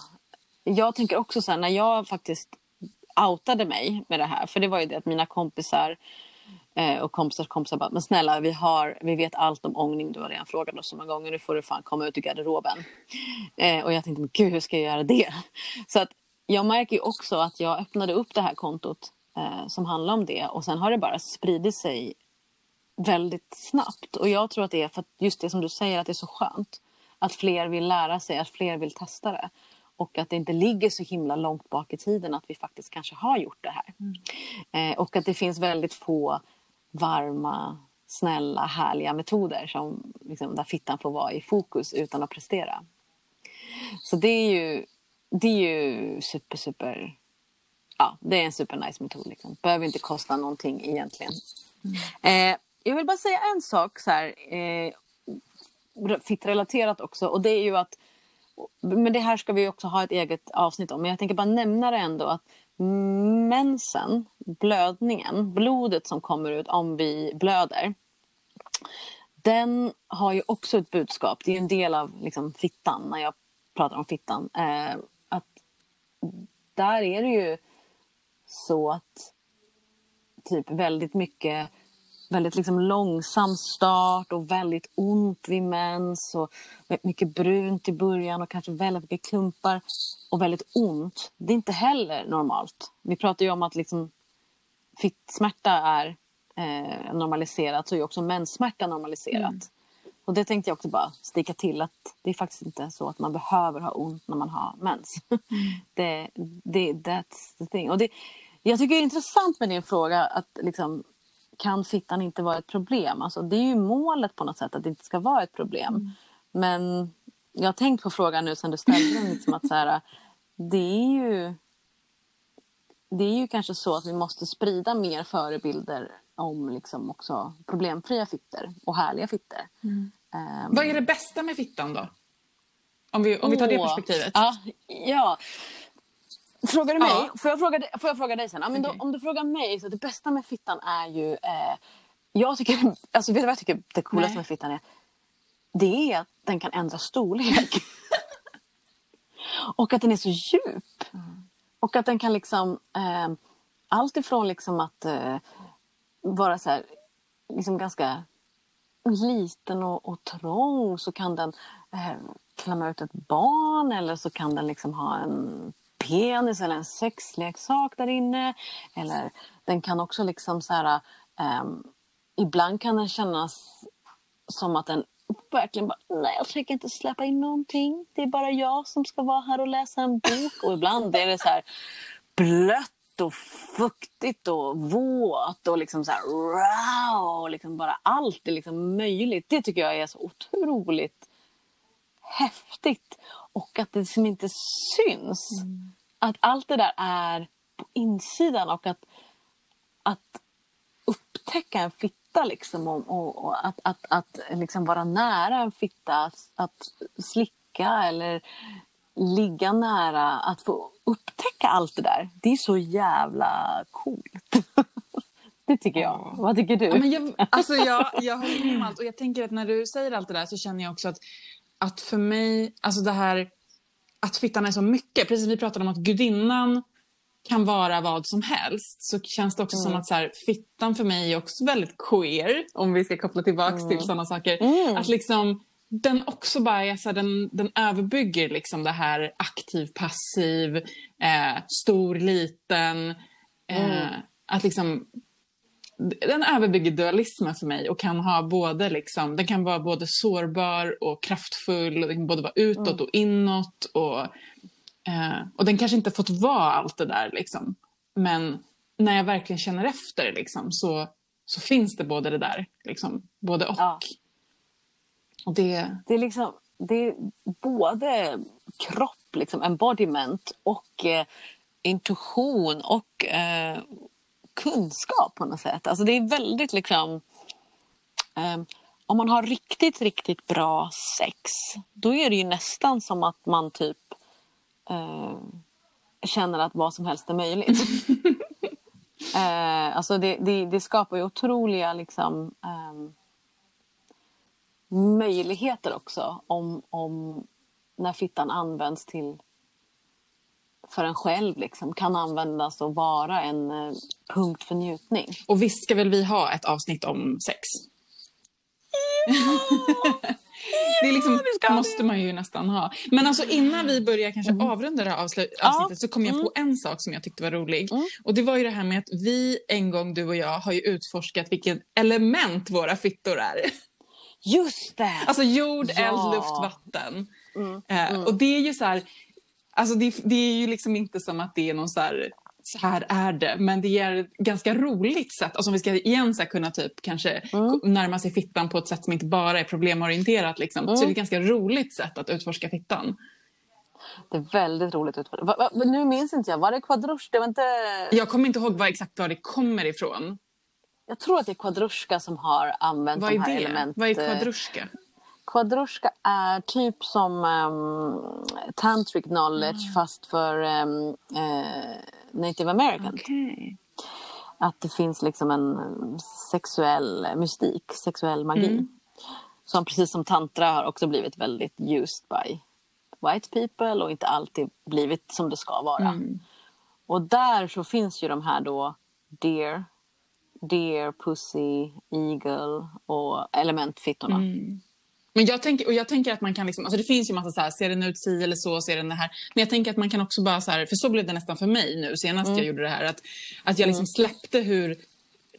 Jag tänker också så här, när jag faktiskt outade mig med det här. För det var ju det att mina kompisar eh, och kompisars kompisar bara, men snälla vi, har, vi vet allt om ångning, du har redan frågat oss så många gånger, nu får du fan komma ut ur garderoben. Eh, och jag tänkte, men gud hur ska jag göra det? Så att jag märker ju också att jag öppnade upp det här kontot eh, som handlar om det. Och sen har det bara spridit sig väldigt snabbt. Och jag tror att det är för att just det som du säger, att det är så skönt. Att fler vill lära sig, att fler vill testa det. Och att det inte ligger så himla långt bak i tiden att vi faktiskt kanske har gjort det här. Mm. Eh, och att det finns väldigt få varma, snälla, härliga metoder som, liksom, där fittan får vara i fokus utan att prestera. Så det är ju, det är ju super, super... Ja, det är en super nice metod. Liksom. Behöver inte kosta någonting egentligen. Mm. Eh, jag vill bara säga en sak så här, eh, fittrelaterat också och det är ju att men det här ska vi också ha ett eget avsnitt om men jag tänker bara nämna det ändå att mensen, blödningen, blodet som kommer ut om vi blöder den har ju också ett budskap. Det är en del av liksom, fittan när jag pratar om fittan. Eh, att där är det ju så att typ väldigt mycket väldigt liksom långsam start och väldigt ont vid mens och mycket brunt i början och kanske väldigt mycket klumpar och väldigt ont. Det är inte heller normalt. Vi pratar ju om att liksom smärta är eh, normaliserat så är också menssmärta normaliserat. Mm. Och det tänkte jag också bara sticka till att det är faktiskt inte så att man behöver ha ont när man har mens. Mm. det, det, that's the thing. Och det, jag tycker det är intressant med din fråga att liksom, kan fittan inte vara ett problem? Alltså, det är ju målet på något sätt att det inte ska vara ett problem. Mm. Men jag har tänkt på frågan nu sen du ställde den. Liksom att så här, det är ju det är ju kanske så att vi måste sprida mer förebilder om liksom också problemfria fitter och härliga fitter. Mm. Um, Vad är det bästa med fittan då? Om vi, om vi tar det perspektivet. Ja, ja. Frågar du mig? Ja. Får, jag fråga, får jag fråga dig sen? Ja, men okay. då, om du frågar mig, så det bästa med fittan är ju... Eh, jag tycker, alltså, vet du vad jag tycker det coolaste Nej. med fittan är? Det är att den kan ändra storlek. och att den är så djup. Mm. Och att den kan liksom... Eh, allt ifrån liksom att eh, vara så här, liksom ganska liten och, och trång så kan den eh, klämma ut ett barn eller så kan den liksom ha en penis eller en sexleksak där inne. Eller den kan också liksom så här, um, ibland kan den kännas som att den verkligen bara, nej jag tänker inte släppa in någonting. Det är bara jag som ska vara här och läsa en bok. Och ibland är det så här blött och fuktigt och våt och liksom så här wow, liksom bara allt är liksom möjligt. Det tycker jag är så otroligt häftigt. Och att det liksom inte syns. Mm. Att allt det där är på insidan och att, att upptäcka en fitta liksom och, och, och att, att, att liksom vara nära en fitta, att, slicka eller ligga nära, att få upptäcka allt det där. Det är så jävla coolt. Det tycker jag. Vad tycker du? Ja, men jag, alltså jag, jag håller med om allt. Och jag tänker att när du säger allt det där så känner jag också att, att för mig, alltså det här att fittan är så mycket. Precis vi pratade om att gudinnan kan vara vad som helst så känns det också mm. som att så här, fittan för mig är också väldigt queer. Om vi ska koppla tillbaka mm. till sådana saker. Mm. Att liksom den också bara är så här, den, den överbygger liksom det här aktiv, passiv, eh, stor, liten. Eh, mm. att liksom den överbygger dualismen för mig och kan ha både liksom, den kan vara både sårbar och kraftfull. Och den kan både vara utåt mm. och inåt. Och, eh, och den kanske inte fått vara allt det där liksom. Men när jag verkligen känner efter liksom, så, så finns det både det där. Liksom, både och. Ja. och det... Det, är liksom, det är både kropp, liksom, embodiment och eh, intuition och eh, kunskap på något sätt. Alltså det är väldigt liksom... Um, om man har riktigt, riktigt bra sex då är det ju nästan som att man typ uh, känner att vad som helst är möjligt. uh, alltså det, det, det, skapar ju otroliga liksom, um, möjligheter också om, om när fittan används till för en själv liksom, kan användas och vara en eh, punkt för njutning. Och visst ska väl vi ha ett avsnitt om sex? det är liksom, ha måste man ju nästan ha. Men alltså innan vi börjar kanske avrunda det här avslut- Ja. avsnittet så kom jag på en sak som jag tyckte var rolig. Och det var ju det här med att vi en gång, du och jag, har ju utforskat vilket element våra fittor är. Just det! Alltså jord, Ja. eld, luft, vatten. Eh, och det är ju så här, alltså det, det är ju liksom inte som att det är någon så här, så här är det, men det är ett ganska roligt sätt. Alltså om vi ska igen så här kunna typ kanske ko- närma sig fittan på ett sätt som inte bara är problemorienterat liksom, så är det ett ganska roligt sätt att utforska fittan. Det är väldigt roligt. Va, va, nu minns inte jag, var det quadrush? Det var inte... Jag kommer inte ihåg vad exakt var det kommer ifrån. Jag tror att det är quadrushka som har använt Vad de är här det? element... Vad är quadrushka? Quadrushka är typ som um, tantric knowledge Ah. fast för um, eh, native american. Okej. Att det finns liksom en sexuell mystik, sexuell magi. Mm. Som precis som tantra har också blivit väldigt used by white people och inte alltid blivit som det ska vara. Mm. Och där så finns ju de här då deer, deer, pussy, eagle och elementfittorna. Mm. Men jag tänker, och jag tänker att man kan liksom, alltså det finns ju massa så här, ser den ut si eller så, ser den det här. Men jag tänker att man kan också bara så här, för så blev det nästan för mig nu senast jag gjorde det här. Att, att jag liksom släppte hur,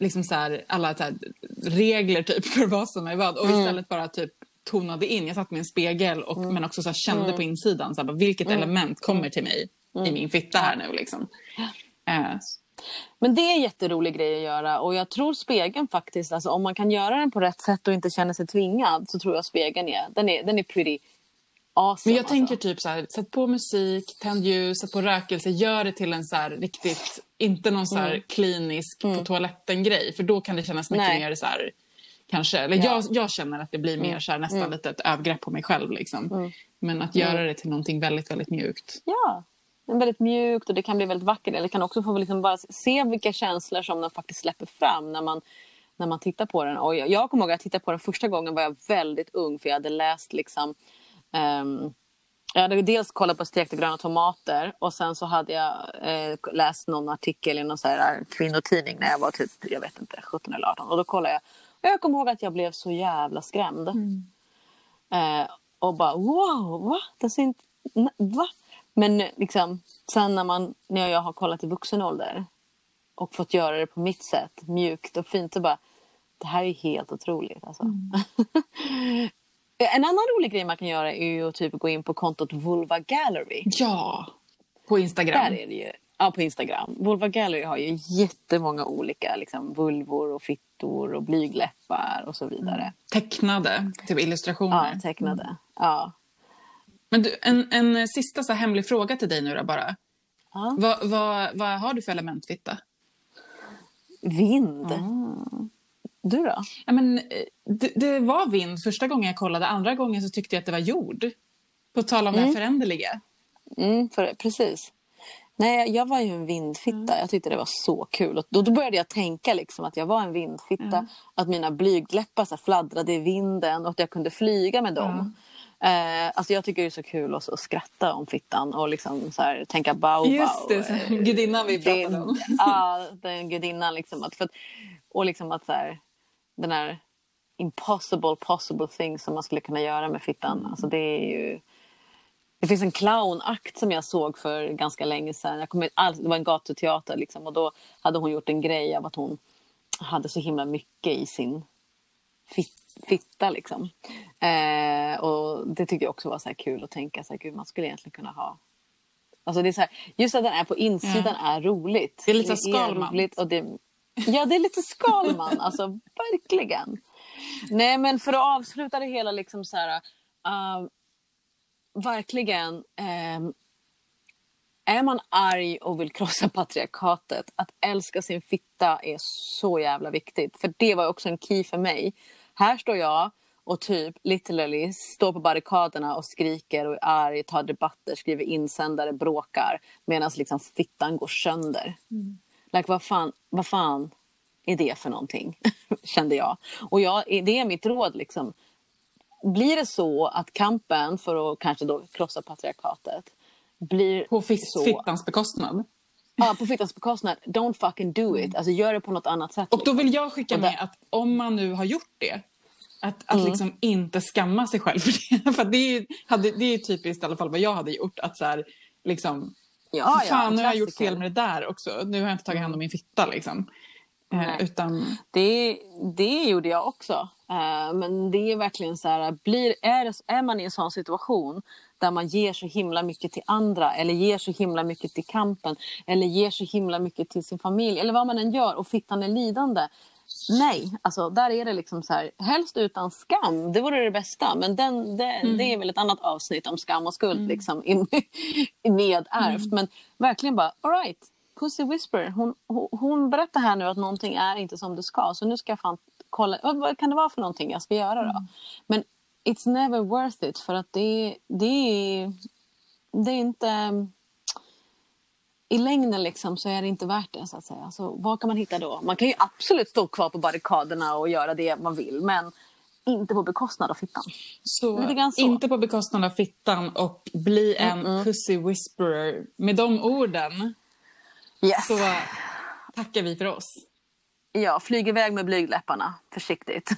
liksom så här, alla så här, regler typ för vad som är vad. Och istället bara typ tonade in. Jag satt med en spegel och, men också så kände på insidan så här, vilket element kommer till mig i min fitta här nu. Liksom. Eh, Men det är en jätterolig grej att göra och jag tror spegeln faktiskt, alltså om man kan göra den på rätt sätt och inte känna sig tvingad så tror jag spegeln är, den är, den är pretty awesome. Men jag alltså. tänker typ så här, sätt på musik, tänd ljus, sätt på rökelse, gör det till en så här riktigt, inte någon så här klinisk på toaletten-grej. För då kan det kännas mycket Nej. mer så här, kanske, eller Ja. jag, jag känner att det blir mer så här, nästan lite ett övergrepp på mig själv liksom. Men att göra det till någonting väldigt, väldigt mjukt. Ja, väldigt mjukt och det kan bli väldigt vackert. Eller kan också få liksom bara se vilka känslor som den faktiskt släpper fram när man, när man tittar på den. Och jag, jag kommer ihåg att jag tittade på den första gången var jag väldigt ung för jag hade läst liksom ehm, jag hade dels kollat på stekta gröna tomater och sen så hade jag eh, läst någon artikel i någon så här kvinnotidning när jag var typ, jag vet inte, 17 eller 18. Och då kollade jag. Och jag kommer ihåg att jag blev så jävla skrämd. Eh, och bara wow, va? Det ser inte, va? Men liksom, sen när, man, när jag har kollat i vuxen ålder och fått göra det på mitt sätt, mjukt och fint, så bara det här är helt otroligt. Alltså. en annan rolig grej man kan göra är ju att typ gå in på kontot Vulva Gallery. Ja! På Instagram. Där är det ju. Ja, på Instagram. Vulva Gallery har ju jättemånga olika liksom, vulvor och fittor och blygläppar och så vidare. Tecknade, typ illustrationer. Ja, tecknade. Ja. Men du, en, en sista så hemlig fråga till dig nu då bara. Ja. Vad, vad, vad har du för elementfitta? Vind. Du då? Ja, men, eh, det, det var vind första gången jag kollade. Andra gången så tyckte jag att det var jord. På tal om det här föränderliga. Mm, för, precis. Nej, jag var ju en vindfitta. Jag tyckte det var så kul. Och då, då började jag tänka liksom att jag var en vindfitta. Att mina blygdläppar så fladdrade i vinden och att jag kunde flyga med dem. Eh, alltså jag tycker det är så kul att, att skratta om fittan och liksom så här, tänka bao bao. Just det, så här, gudinnan vi pratade om. Ja, den gudinnan. Liksom, att, för att, och liksom att så här, den här impossible possible thing som man skulle kunna göra med fittan. Alltså det är ju... Det finns en clownakt som jag såg för ganska länge sedan. Jag all, det var en gatuteater liksom, och då hade hon gjort en grej av att hon hade så himla mycket i sin fitta. Liksom. Eh, och det tyckte jag också var så kul att tänka så här, gud, man skulle egentligen kunna ha Alltså det är så här, just att den är på insidan är roligt. Det är lite Skalman. och det, Ja, det är lite Skalman. alltså verkligen. Nej, men för att avsluta det hela liksom så här. Uh, verkligen. ehm, är man arg och vill krossa patriarkatet, att älska sin fitta är så jävla viktigt. För det var också en key för mig. Här står jag och typ literally står på barrikaderna och skriker och är arg, tar debatter, skriver insändare, bråkar. Medan liksom fittan går sönder. Like, vad, fan, vad fan är det för någonting? Kände jag. Och jag, det är mitt råd. Liksom. Blir det så att kampen för att kanske då krossa patriarkatet blir På så... fittans bekostnad. Ja, på fittans bekostnad. Don't fucking do it. Alltså gör det på något annat sätt. Och då vill jag skicka med att om man nu har gjort det Att, att liksom inte skamma sig själv för det. för det, är, hade, det är typiskt i alla fall vad jag hade gjort. Att så här, liksom, Ja, fan nu har jag gjort fel med det där också. Nu har jag inte tagit hand om min fitta liksom. Eh, utan, Det, det gjorde jag också. Eh, men det är verkligen så här, blir, är, är man i en sån situation där man ger så himla mycket till andra eller ger så himla mycket till kampen eller ger så himla mycket till sin familj eller vad man än gör och fittan är lidande. Nej, alltså där är det liksom så här, helst utan skam, det vore det bästa. Men den, det, det är väl ett annat avsnitt om skam och skuld liksom in, nedärvt. Men verkligen bara, alright, Pussy Whisper, hon, hon, hon berättar här nu att någonting är inte som det ska. Så nu ska jag fan kolla, vad, kan det vara för någonting jag ska göra då? Men it's never worth it för att det, det, är, det är inte... I längden liksom så är det inte värt det så att säga. Så vad kan man hitta då? Man kan ju absolut stå kvar på barrikaderna och göra det man vill men inte på bekostnad av fittan. så, så. inte på bekostnad av fittan och bli en pussy whisperer. Med de orden Yes. så tackar vi för oss. Ja, flyg iväg med blygdläpparna. Försiktigt.